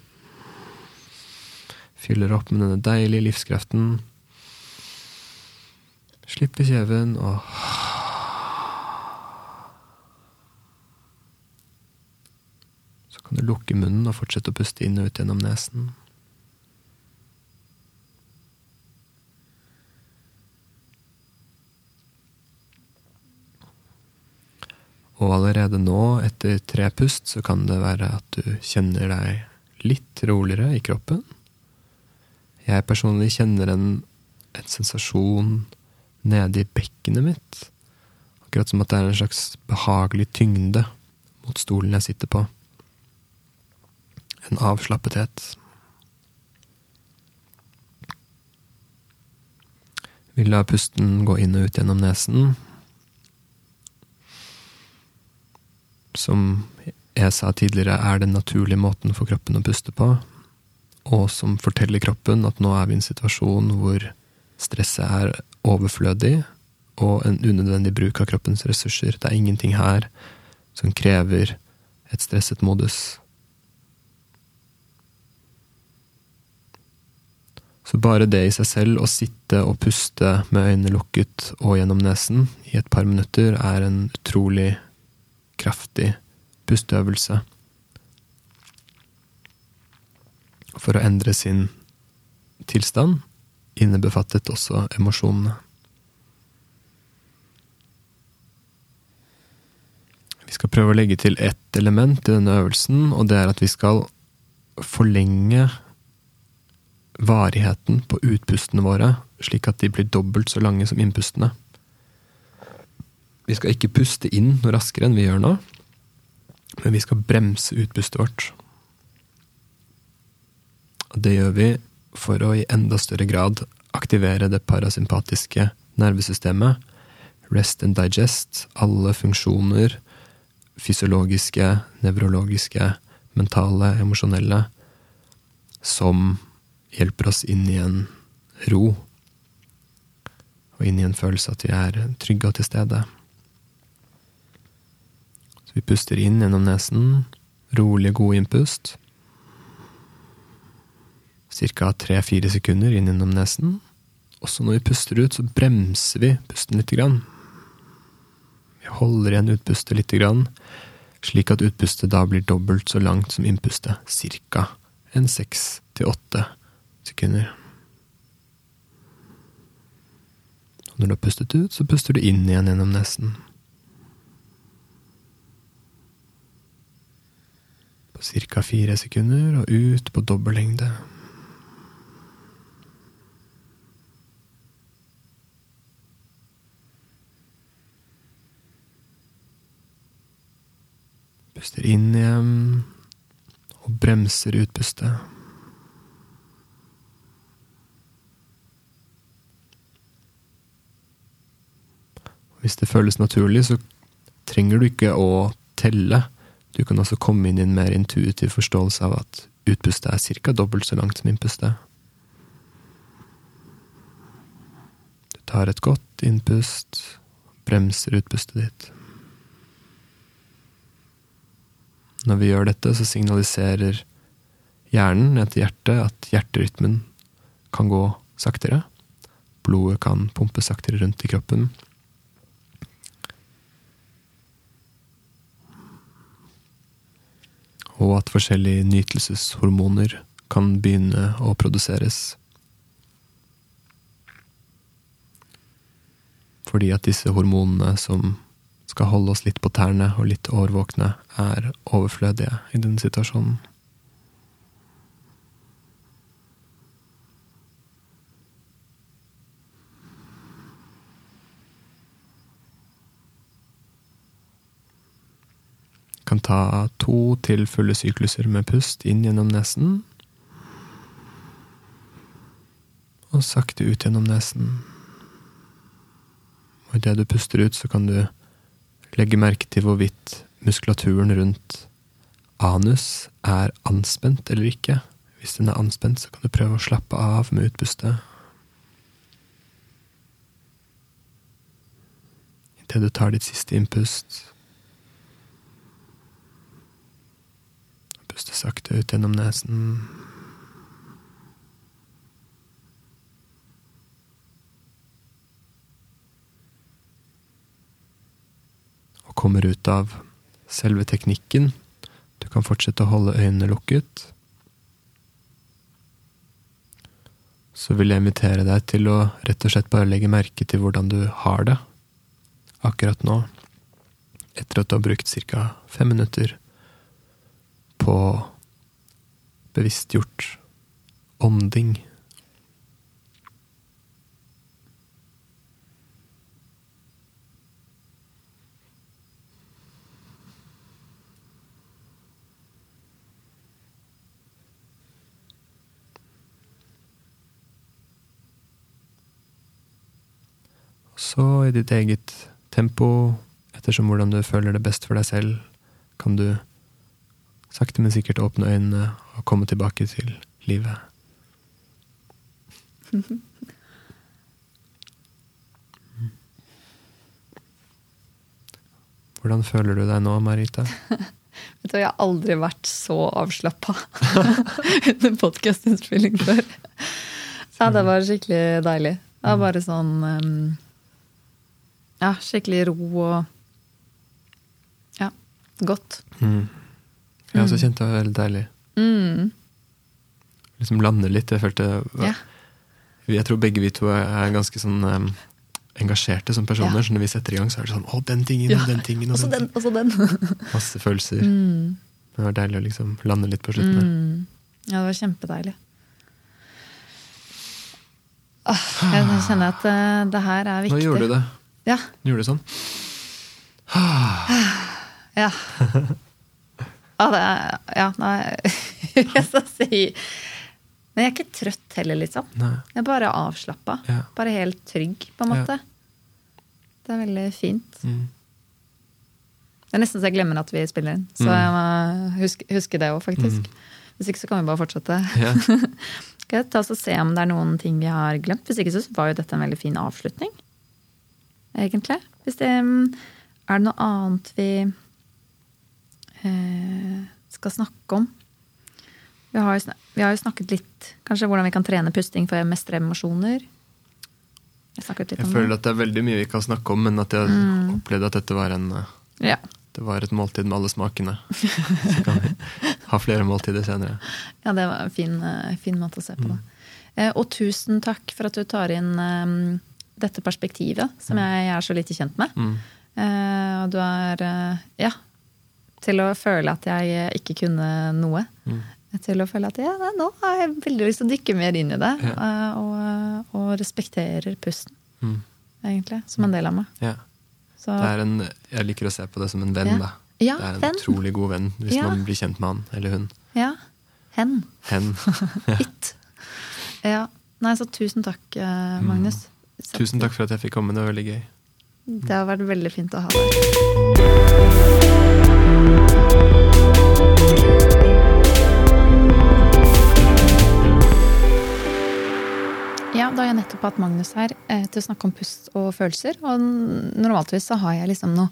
Fyller opp med denne deilige livskraften. Slipper kjeven og Så kan du lukke munnen og fortsette å puste inn og ut gjennom nesen. Og allerede nå, etter tre pust, så kan det være at du kjenner deg litt roligere i kroppen. Jeg personlig kjenner en, en sensasjon nede i bekkenet mitt. Akkurat som at det er en slags behagelig tyngde mot stolen jeg sitter på. En avslappethet. Vi la pusten gå inn og ut gjennom nesen. Som jeg sa tidligere er den naturlige måten for kroppen å puste på, og som forteller kroppen at nå er vi i en situasjon hvor stresset er overflødig og en unødvendig bruk av kroppens ressurser. Det er ingenting her som krever et stresset modus. Så bare det i seg selv, å sitte og puste med øynene lukket og gjennom nesen i et par minutter, er en utrolig kraftig pusteøvelse for å endre sin tilstand, innebefattet også emosjonene. Vi skal prøve å legge til ett element i denne øvelsen, og det er at vi skal forlenge varigheten på utpustene våre, slik at de blir dobbelt så lange som innpustene. Vi skal ikke puste inn noe raskere enn vi gjør nå, men vi skal bremse utpustet vårt. Og det gjør vi for å i enda større grad aktivere det parasympatiske nervesystemet, rest and digest, alle funksjoner, fysiologiske, nevrologiske, mentale, emosjonelle, som hjelper oss inn i en ro, og inn i en følelse at vi er trygge og til stede. Vi puster inn gjennom nesen. Rolig, god innpust. Cirka tre-fire sekunder inn gjennom nesen. Også når vi puster ut, så bremser vi pusten lite grann. Vi holder igjen utpustet lite grann, slik at utpustet da blir dobbelt så langt som innpustet. Cirka en seks til åtte sekunder. Når du har pustet ut, så puster du inn igjen gjennom nesen. på ca. fire sekunder og ut på dobbellengde. Puster inn igjen og bremser utpustet. Hvis det føles naturlig, så trenger du ikke å telle du kan også komme inn i en mer intuitiv forståelse av at utpustet er ca. dobbelt så langt som innpustet. Du tar et godt innpust, bremser utpustet ditt. Når vi gjør dette, så signaliserer hjernen til hjertet at hjerterytmen kan gå saktere. Blodet kan pumpe saktere rundt i kroppen. Og at forskjellige nytelseshormoner kan begynne å produseres. Fordi at disse hormonene som skal holde oss litt på tærne og litt årvåkne, er overflødige i denne situasjonen. Kan ta to til fulle sykluser med pust inn gjennom nesen. Og sakte ut gjennom nesen. Og idet du puster ut, så kan du legge merke til hvorvidt muskulaturen rundt anus er anspent eller ikke. Hvis den er anspent, så kan du prøve å slappe av med utpustet. Idet du tar ditt siste innpust. Puste sakte ut gjennom nesen. Og kommer ut av selve teknikken. Du kan fortsette å holde øynene lukket. Så vil jeg invitere deg til å rett og slett bare legge merke til hvordan du har det akkurat nå, etter at du har brukt ca. fem minutter på bevisstgjort ånding. Så i ditt eget tempo, ettersom hvordan du føler det best for deg selv, kan du sakte, men sikkert åpne øynene og komme tilbake til livet. Hvordan føler du deg nå, Marita? Vet du, Jeg har aldri vært så avslappa under podkastinnspilling før. Så det var skikkelig deilig. Det var bare sånn Ja, skikkelig ro og Ja, godt. Mm. Jeg så også kjent det var veldig deilig. Mm. Liksom lande litt. Jeg følte Ja. Jeg tror begge vi to er ganske sånn um, engasjerte som personer. Ja. Så når vi setter i gang, så er det sånn Å, den tingen, Ja. den tingen, og Også den også den. Masse følelser. Mm. Det var deilig å liksom lande litt på slutten. Mm. Ja, det var kjempedeilig. Åh, jeg kjenner at uh, det her er viktig. Nå gjorde du det. Ja. Du gjorde det sånn. Ja. ja, det er, ja nei Jeg skal si Men jeg er ikke trøtt heller, liksom. Nei. Jeg er bare avslappa. Ja. Bare helt trygg, på en Ja. måte. Det er veldig fint. Mm. Det er nesten så jeg glemmer at vi spiller inn. Så Mm. jeg må huske, huske det òg, faktisk. Mm. Hvis ikke så kan vi bare fortsette. Ja. Skal jeg ta oss og se om det er noen ting vi har glemt? Hvis ikke så var jo dette en veldig fin avslutning. Egentlig. Hvis det, mm, er det noe annet vi skal snakke om? Vi har, jo vi har jo snakket litt kanskje hvordan vi kan trene pusting for å mestre emosjoner. Jeg Jeg om føler det. at det er veldig mye vi kan snakke om, men at jeg Mm. opplevde at dette var en eh, Ja. det var et måltid med alle smakene. Så kan vi ha flere måltider senere. Ja, det var en fin, eh, fin måte å se Mm. på det. Eh, Og tusen takk for at du tar inn um, dette perspektivet, som jeg er så lite kjent med. Mm. Eh, Og du er eh, Ja. Til å føle at jeg ikke kunne noe. Mm. Til å føle at ja, nå har jeg veldig lyst til å dykke mer inn i det. Ja. eh, Og, og respekterer pusten, Mm. egentlig, som en del av meg. Ja. Så, Det er en, jeg liker å se på det som en venn. Da. Ja, det er en venn. utrolig god venn hvis man blir kjent med han eller hun. ja. Hen. Hen. It. Ja. Nei, så tusen takk, eh, Magnus. Mm. Tusen takk for at jeg fikk komme. Det var veldig gøy. Det har vært veldig fint å ha deg. Ja, da har jeg nettopp hatt Magnus her eh, til å snakke om pust og følelser. Og normaltvis så har jeg liksom noe,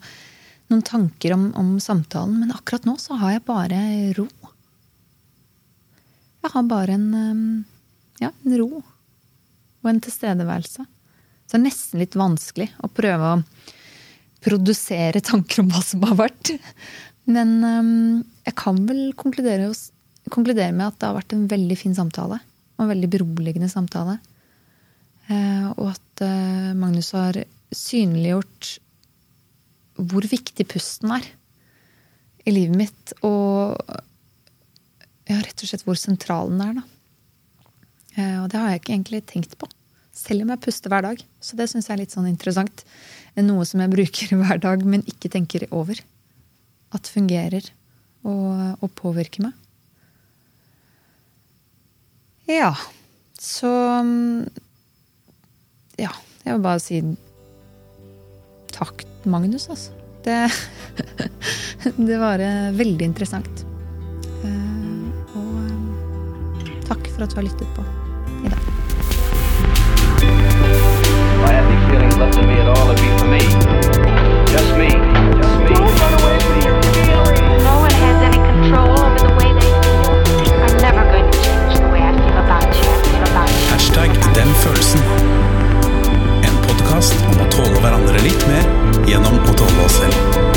noen tanker om, om samtalen, men akkurat nå så har jeg bare ro. Jeg har bare en, ja, en ro og en tilstedeværelse. Så det er nesten litt vanskelig å prøve å produsere tanker om hva som har vært. Men um, jeg kan vel konkludere, konkludere med at det har vært en veldig fin samtale. Og en veldig beroligende samtale. Eh, og at eh, Magnus har synliggjort hvor viktig pusten er i livet mitt. Og ja, rett og slett hvor sentral den er, da. Eh, Og det har jeg ikke egentlig tenkt på. Selv om jeg puster hver dag. Så det syns jeg er litt sånn interessant. Noe som jeg bruker hver dag, men ikke tenker over. at fungerer og, og påvirker meg. Ja. Så mm, ja, jeg vil bare si takk, Magnus, altså. Det, det var eh, veldig interessant. Eh, og eh, takk for at du har lyttet på i dag. My ethnic feelings left in me had all it be for me. podkast om å tåle hverandre litt mer gjennom å tåle oss selv.